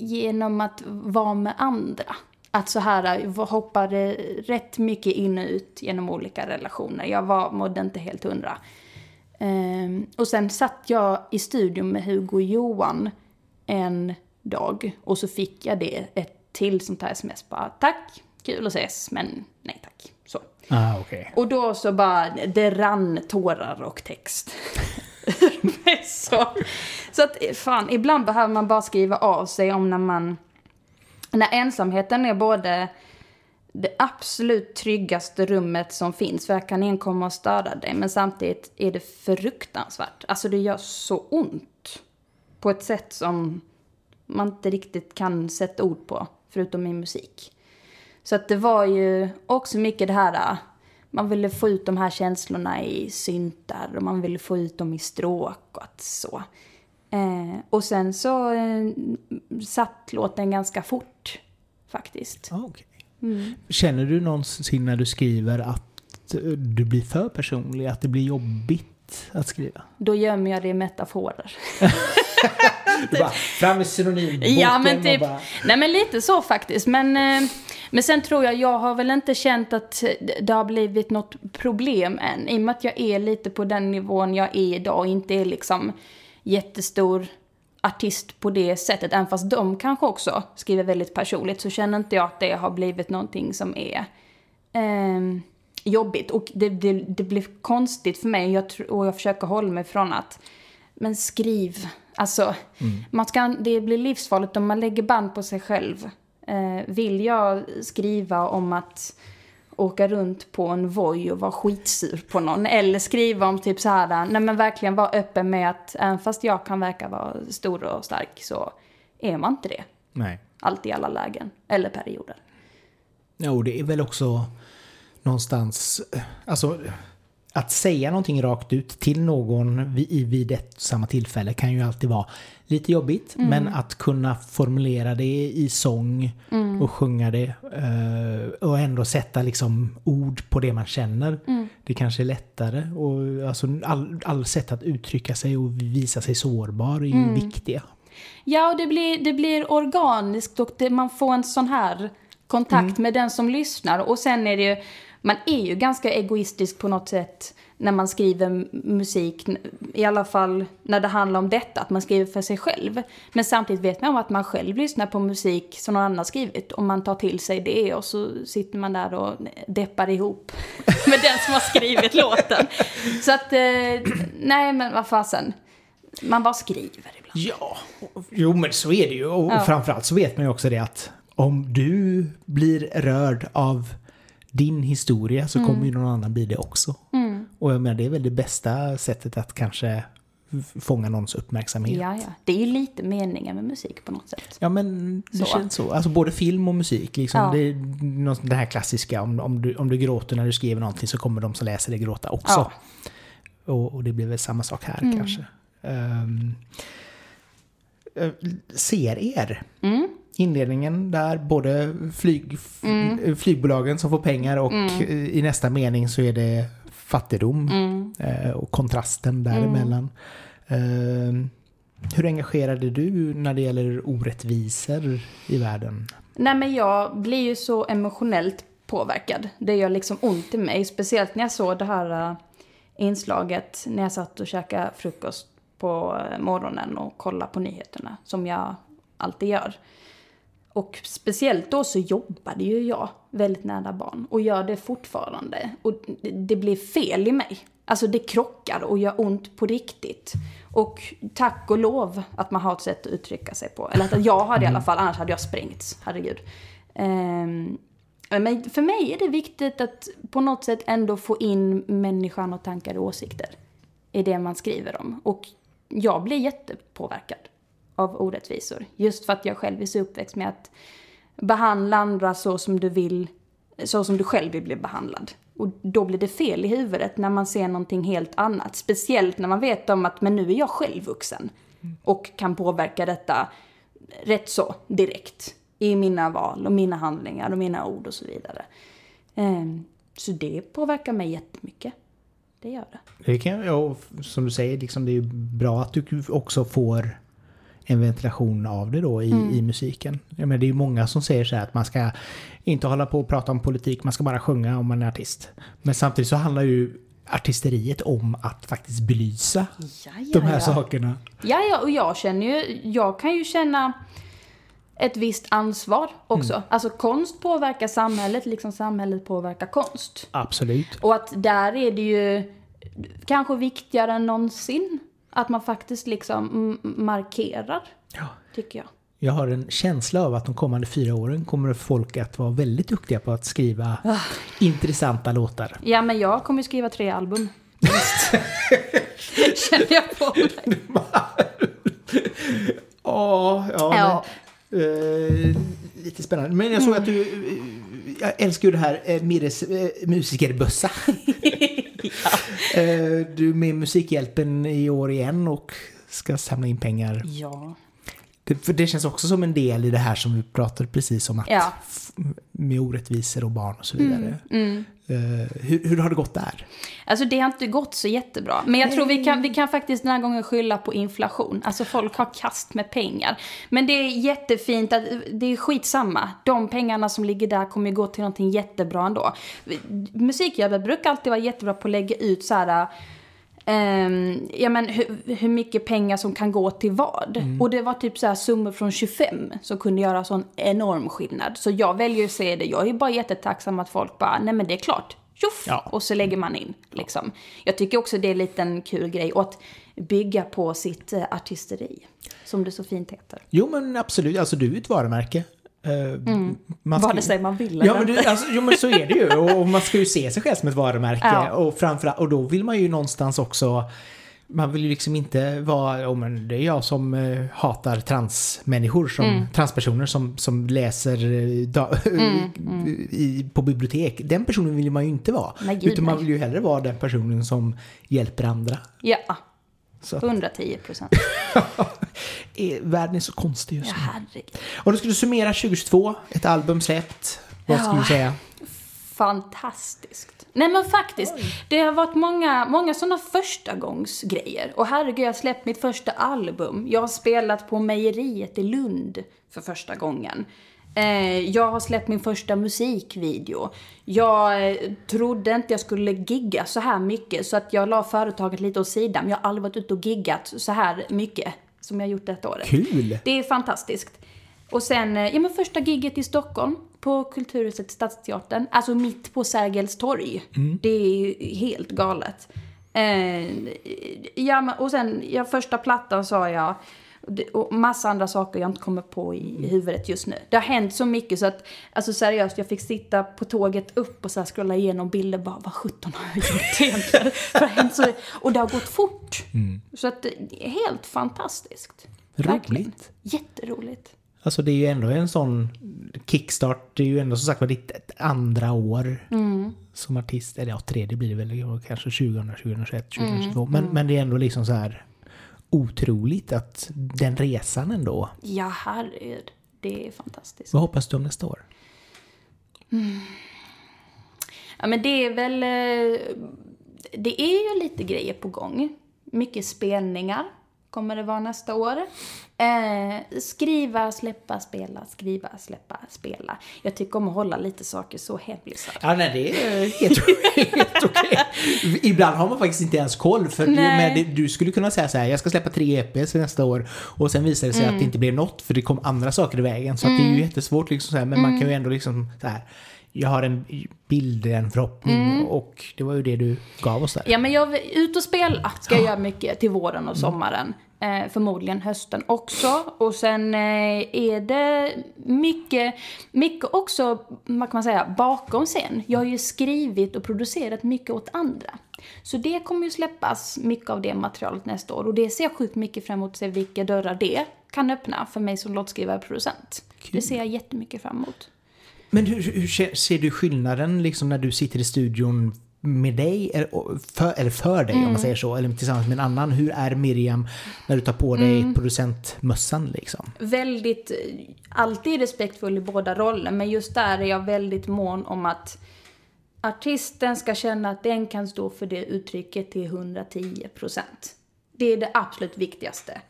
Speaker 2: genom att vara med andra. Att så här jag hoppade rätt mycket in och ut genom olika relationer. Jag var, mådde inte helt hundra. Ehm, och sen satt jag i studion med Hugo och Johan en dag och så fick jag det ett till sånt här sms bara tack, kul att ses men nej tack. Så.
Speaker 1: Ah, okej.
Speaker 2: Och då så bara, det rann tårar och text. <laughs> ur så, så att fan, ibland behöver man bara skriva av sig om när man När ensamheten är både det absolut tryggaste rummet som finns, för här kan ingen komma och störa dig, men samtidigt är det fruktansvärt. Alltså det gör så ont. På ett sätt som man inte riktigt kan sätta ord på, förutom i musik. Så att det var ju också mycket det här, äh, man ville få ut de här känslorna i syntar och man ville få ut dem i stråk och att så. Eh, och sen så eh, satt låten ganska fort faktiskt.
Speaker 1: Ah, okay. Mm. Känner du någonsin när du skriver att du blir för personlig, att det blir jobbigt att skriva?
Speaker 2: Då gömmer jag det i metaforer. <laughs>
Speaker 1: du bara, fram med synonymboken
Speaker 2: ja, men typ,
Speaker 1: bara...
Speaker 2: Nej men lite så faktiskt. Men, eh, men sen tror jag, jag har väl inte känt att det har blivit något problem än. I och med att jag är lite på den nivån jag är idag och inte är liksom jättestor artist på det sättet. Även fast de kanske också skriver väldigt personligt så känner inte jag att det har blivit någonting som är eh, jobbigt. Och det, det, det blir konstigt för mig jag, och jag försöker hålla mig från att men skriv. Alltså, mm. man ska, det blir livsfarligt om man lägger band på sig själv. Eh, vill jag skriva om att åka runt på en voj och vara skitsur på någon. Eller skriva om typ så här, nej men verkligen vara öppen med att även fast jag kan verka vara stor och stark så är man inte det.
Speaker 1: Nej.
Speaker 2: Allt i alla lägen. Eller perioder.
Speaker 1: Jo, det är väl också någonstans, alltså att säga någonting rakt ut till någon vid, vid ett samma tillfälle kan ju alltid vara lite jobbigt. Mm. Men att kunna formulera det i sång mm. och sjunga det uh, och ändå sätta liksom ord på det man känner. Mm. Det kanske är lättare. Och alltså all, all sätt att uttrycka sig och visa sig sårbar är ju mm. viktiga.
Speaker 2: Ja, och det blir, det blir organiskt och det, man får en sån här kontakt mm. med den som lyssnar. Och sen är det ju man är ju ganska egoistisk på något sätt när man skriver musik, i alla fall när det handlar om detta, att man skriver för sig själv. Men samtidigt vet man om att man själv lyssnar på musik som någon annan skrivit och man tar till sig det och så sitter man där och deppar ihop <laughs> med den som har skrivit <laughs> låten. Så att, eh, nej men vad fasen. Man bara skriver ibland.
Speaker 1: Ja, jo men så är det ju. Och ja. framförallt så vet man ju också det att om du blir rörd av din historia så mm. kommer ju någon annan bli det också. Mm. Och jag menar, det är väl det bästa sättet att kanske fånga någons uppmärksamhet.
Speaker 2: Ja, ja. Det är ju lite meningen med musik på något sätt.
Speaker 1: Ja, men det så. känns så. Alltså både film och musik. Liksom, ja. Det är det här klassiska, om, om, du, om du gråter när du skriver någonting så kommer de som läser det gråta också. Ja. Och, och, det blir väl samma sak här mm. kanske. Um, ser er. Mm inledningen där, både flyg, mm. flygbolagen som får pengar och mm. i nästa mening så är det fattigdom mm. Eh, och kontrasten däremellan. Mm. Hur engagerade du när det gäller orättvisor i världen?
Speaker 2: Nej men jag blir ju så emotionellt påverkad. Det gör liksom ont i mig. Speciellt när jag såg det här eh, inslaget när jag satt och käkade frukost på morgonen och kollade på nyheterna. Som jag alltid gör. Och speciellt då så jobbade ju jag väldigt nära barn och gör det fortfarande. Och det blir fel i mig. Alltså det krockar och gör ont på riktigt. Och tack och lov att man har ett sätt att uttrycka sig på. Eller att jag hade i alla fall, annars hade jag sprängts. Herregud. Um, men för mig är det viktigt att på något sätt ändå få in människan och tankar och åsikter i det man skriver om. Och jag blir jättepåverkad av orättvisor. Just för att jag själv är så uppväxt med att behandla andra så som du vill, så som du själv vill bli behandlad. Och då blir det fel i huvudet när man ser någonting helt annat. Speciellt när man vet om att men nu är jag själv vuxen. Och kan påverka detta rätt så direkt. I mina val och mina handlingar och mina ord och så vidare. Ehm, så det påverkar mig jättemycket. Det gör det.
Speaker 1: Det kan, ja, som du säger, liksom det är bra att du också får en ventilation av det då i, mm. i musiken. Jag menar, det är ju många som säger så här att man ska inte hålla på och prata om politik, man ska bara sjunga om man är artist. Men samtidigt så handlar ju artisteriet om att faktiskt belysa ja, ja, de här ja. sakerna.
Speaker 2: Ja, ja, och jag känner ju, jag kan ju känna ett visst ansvar också. Mm. Alltså konst påverkar samhället liksom samhället påverkar konst.
Speaker 1: Absolut.
Speaker 2: Och att där är det ju kanske viktigare än någonsin att man faktiskt liksom markerar, ja. tycker jag.
Speaker 1: Jag har en känsla av att de kommande fyra åren kommer folk att vara väldigt duktiga på att skriva intressanta låtar.
Speaker 2: Ja, men jag kommer skriva tre album. <laughs> Känner jag på mig.
Speaker 1: Ja, <laughs> ja.
Speaker 2: Ja.
Speaker 1: Men, eh, lite spännande. Men jag såg att du... eh, jag älskar ju det här eh, Mirres eh, musikerbössa. <laughs> Eh, du är med Musikhjälpen i år igen och ska samla in pengar.
Speaker 2: Ja.
Speaker 1: Det, för det känns också som en del i det här som vi pratade precis om att
Speaker 2: Ja.
Speaker 1: med orättvisor och barn och så vidare.
Speaker 2: Mm.
Speaker 1: Eh, hur, hur har det gått där?
Speaker 2: Alltså det har inte gått så jättebra. Men jag tror vi kan, vi kan faktiskt den här gången skylla på inflation. Alltså folk har kast med pengar. Men det är jättefint att, det är skitsamma. De pengarna som ligger där kommer ju gå till någonting jättebra ändå. Musikjobbet brukar alltid vara jättebra på att lägga ut så här ehm, ja, men hur, hur mycket pengar som kan gå till vad. Och det var typ så här summor från 25 som kunde göra sån enorm skillnad. Så jag väljer att se det. Jag är bara jättetacksam att folk bara, nej men det är klart. Tjoff!
Speaker 1: Ja.
Speaker 2: Och så lägger man in. Liksom. Jag tycker också det är en liten kul grej. Och att bygga på sitt eh, artisteri. Som det så fint heter.
Speaker 1: Jo men absolut, alltså du är ett varumärke. Eh, man ska-
Speaker 2: Vare sig man vill
Speaker 1: Ja men, du, alltså, jo men så är det ju och man ska ju se sig själv som ett varumärke
Speaker 2: Ja.
Speaker 1: och framförallt, och då vill man ju någonstans också man vill ju liksom inte vara, oh, men det är jag som eh, hatar transmänniskor, som,
Speaker 2: Mm.
Speaker 1: transpersoner som, som läser eh, da, <laughs> I, på bibliotek. Den personen vill man ju inte vara.
Speaker 2: Nej, gud,
Speaker 1: utan man vill ju hellre vara den personen som hjälper andra.
Speaker 2: Ja,
Speaker 1: Så,
Speaker 2: 110 procent. <laughs>
Speaker 1: eh, världen är så konstig just
Speaker 2: Ja,
Speaker 1: nu.
Speaker 2: herregud.
Speaker 1: Om du skulle summera 2022, ett album släppt, vad
Speaker 2: Ja.
Speaker 1: skulle du säga?
Speaker 2: Fantastiskt. Nej men faktiskt, det har varit många, många sådana första gångs grejer. Och herregud, jag har släppt mitt första album. Jag har spelat på mejeriet i Lund för första gången. Eh, jag har släppt min första musikvideo. Jag eh, trodde inte jag skulle gigga så här mycket så att jag la företaget lite åt sidan. Men jag har aldrig varit ute och giggat så här mycket som jag gjort detta året.
Speaker 1: Kul!
Speaker 2: Det är fantastiskt. Och sen, eh, ja men första gigget i Stockholm på Kulturhuset Stadsteatern, alltså mitt på Sergels torg. Det är helt galet. Ja, och sen, ja, första plattan sa jag, och massa andra saker jag inte kommer på i huvudet just nu. Det har hänt så mycket så att, alltså seriöst, jag fick sitta på tåget upp och så här scrolla igenom bilder bara, vad sjutton har jag gjort egentligen? För <laughs> det har hänt så, och det har gått fort. Så att det är helt fantastiskt. Verkligen.
Speaker 1: Roligt.
Speaker 2: Jätteroligt.
Speaker 1: Alltså det är ju ändå en sån kickstart. Det är ju ändå som sagt var ditt andra år som artist. Eller ja, tredje blir det väl kanske 2000, 2021, 2022. Men, men det är ändå liksom så här otroligt att den resan ändå.
Speaker 2: Ja, herregud. Det är fantastiskt.
Speaker 1: Vad hoppas du om nästa år?
Speaker 2: Ja, men det är väl... eh, Det är ju lite grejer på gång. Mycket spelningar kommer det vara nästa år. Eh, skriva, släppa, spela, skriva, släppa, spela. Jag tycker om att hålla lite saker så hemlisar.
Speaker 1: Ja, nej, det är helt, <laughs> helt okej. Ibland har man faktiskt inte ens koll. För det, du skulle kunna säga så här, jag ska släppa tre EPs nästa år. Och sen visar det sig att det inte blev något för det kom andra saker i vägen. Så att det är ju jättesvårt liksom så här, men man kan ju ändå liksom så här. Jag har en bild, en förhoppning och det var ju det du gav oss där.
Speaker 2: Ja, men jag vill ut och spela ska jag göra mycket till våren och sommaren. Eh, förmodligen hösten också. Och sen eh, är det mycket, mycket också, vad kan man säga, bakom scen. Jag har ju skrivit och producerat mycket åt andra. Så det kommer ju släppas mycket av det materialet nästa år. Och det ser jag sjukt mycket fram emot, att se vilka dörrar det kan öppna för mig som låtskrivare och producent. Det ser jag jättemycket fram emot.
Speaker 1: Men hur, hur ser du skillnaden liksom när du sitter i studion med dig, eller för, eller för dig om man säger så, eller tillsammans med en annan? Hur är Miriam när du tar på dig producentmössan liksom?
Speaker 2: väldigt, eh, alltid respektfull i båda roller, men just där är jag väldigt mån om att artisten ska känna att den kan stå för det uttrycket till 110 procent. Det är det absolut viktigaste.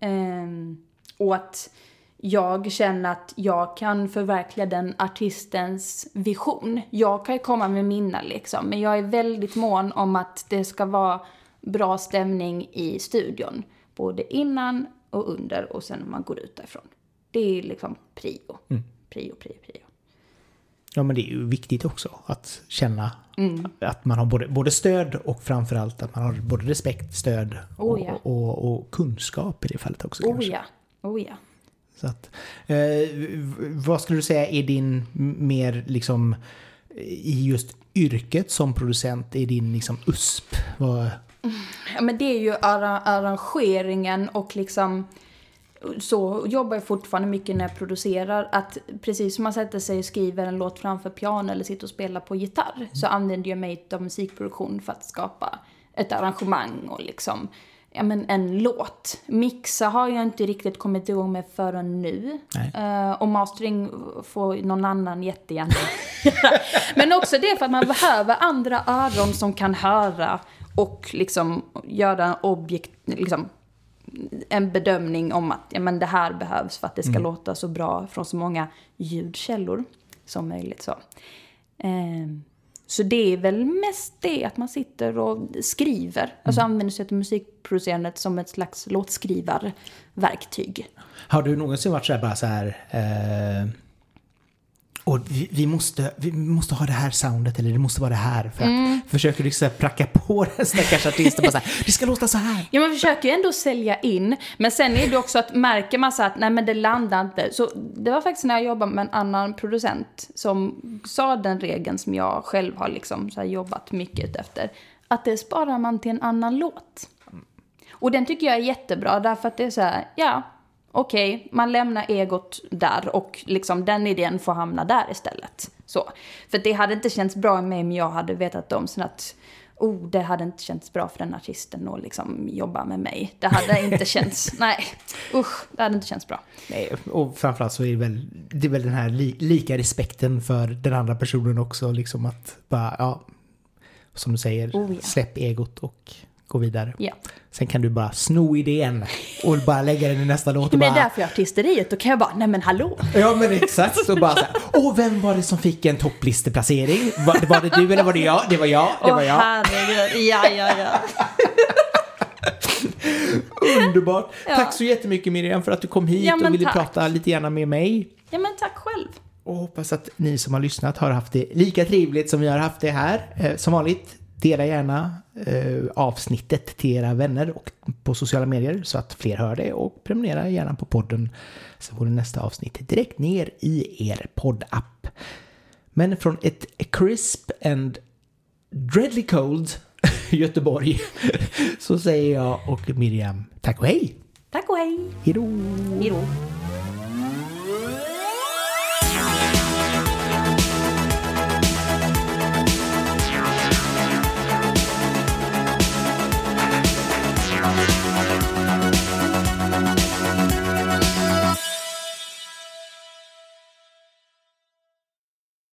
Speaker 2: Ehm, och att jag känner att jag kan förverkliga den artistens vision. Jag kan ju komma med mina liksom, men jag är väldigt mån om att det ska vara bra stämning i studion. Både innan och under och sen när man går ut därifrån. Det är liksom prio. Prio, prio, prio.
Speaker 1: Ja men det är ju viktigt också att känna att man har både, både stöd och framförallt att man har både respekt, stöd och,
Speaker 2: Oh, ja.
Speaker 1: och, och kunskap i det fallet också
Speaker 2: Oh
Speaker 1: kanske.
Speaker 2: ja, oh ja.
Speaker 1: Så att, eh, vad skulle du säga är din mer liksom i just yrket som producent, är din liksom USP? Vad,
Speaker 2: Ja, men det är ju arra- arrangeringen och liksom så jobbar jag fortfarande mycket när jag producerar. Att precis som man sätter sig och skriver en låt framför piano eller sitter och spelar på gitarr så använder jag mig av musikproduktion för att skapa ett arrangemang och liksom ja, men en låt. Mixa har jag inte riktigt kommit igång med förrän nu. Eh, och mastering får någon annan jättegärna. <laughs> Men också det för att man behöver andra öron som kan höra och liksom göra en objekt, liksom, en bedömning om att ja, men det här behövs för att det ska låta så bra från så många ljudkällor som möjligt. Så. Ehm, så det är väl mest det att man sitter och skriver. Alltså använder sig av musikproducerandet som ett slags låtskrivarverktyg.
Speaker 1: har du någonsin varit så här bara så här... Eh, och vi, vi, måste, vi måste ha det här soundet eller det måste vara det här. För att försöker du så här pracka på <laughs> den stackars artisten bara så här, det ska låta så här.
Speaker 2: Ja, man försöker ju ändå sälja in. Men sen är det också att märker man så att nej men det landar inte. Så det var faktiskt när jag jobbade med en annan producent som sa den regeln som jag själv har liksom så här jobbat mycket efter. Att det sparar man till en annan låt. Och den tycker jag är jättebra därför att det är så här, ja, okej, man lämnar egot där och liksom den idén får hamna där istället. Så. För det hade inte känts bra med mig om jag hade vetat om så att oh, det hade inte känts bra för den artisten att liksom jobba med mig. Det hade inte <laughs> känts, nej, usch, det hade inte känts bra.
Speaker 1: Nej, och framförallt så är det väl, det är väl den här li, lika respekten för den andra personen också. Liksom att bara, ja, som du säger,
Speaker 2: Oh, ja.
Speaker 1: släpp egot och gå vidare.
Speaker 2: Ja.
Speaker 1: Sen kan du bara sno idén och bara lägga den i nästa låt. Och
Speaker 2: Men det är
Speaker 1: bara,
Speaker 2: därför jag har artisteriet, då kan jag bara, nej men hallå.
Speaker 1: Ja men exakt, så bara så här, åh vem var det som fick en topplisteplacering? Var, var det du eller var det jag? Det var jag, det var
Speaker 2: Åh
Speaker 1: jag.
Speaker 2: herregud, ja ja ja.
Speaker 1: Underbart!
Speaker 2: Ja.
Speaker 1: Tack så jättemycket Miriam för att du kom hit
Speaker 2: Ja,
Speaker 1: och ville
Speaker 2: tack.
Speaker 1: prata lite gärna med mig.
Speaker 2: Ja men tack själv.
Speaker 1: Och hoppas att ni som har lyssnat har haft det lika trevligt som vi har haft det här. Eh, som vanligt, dela gärna eh, avsnittet till era vänner och på sociala medier så att fler hör det och prenumerera gärna på podden så får ni nästa avsnitt direkt ner i er poddapp. Men från ett crisp and dreadly cold <laughs> Göteborg <laughs> så säger jag och Miriam tack och hej!
Speaker 2: Tack och hej.
Speaker 1: Hejdå!
Speaker 2: Hejdå.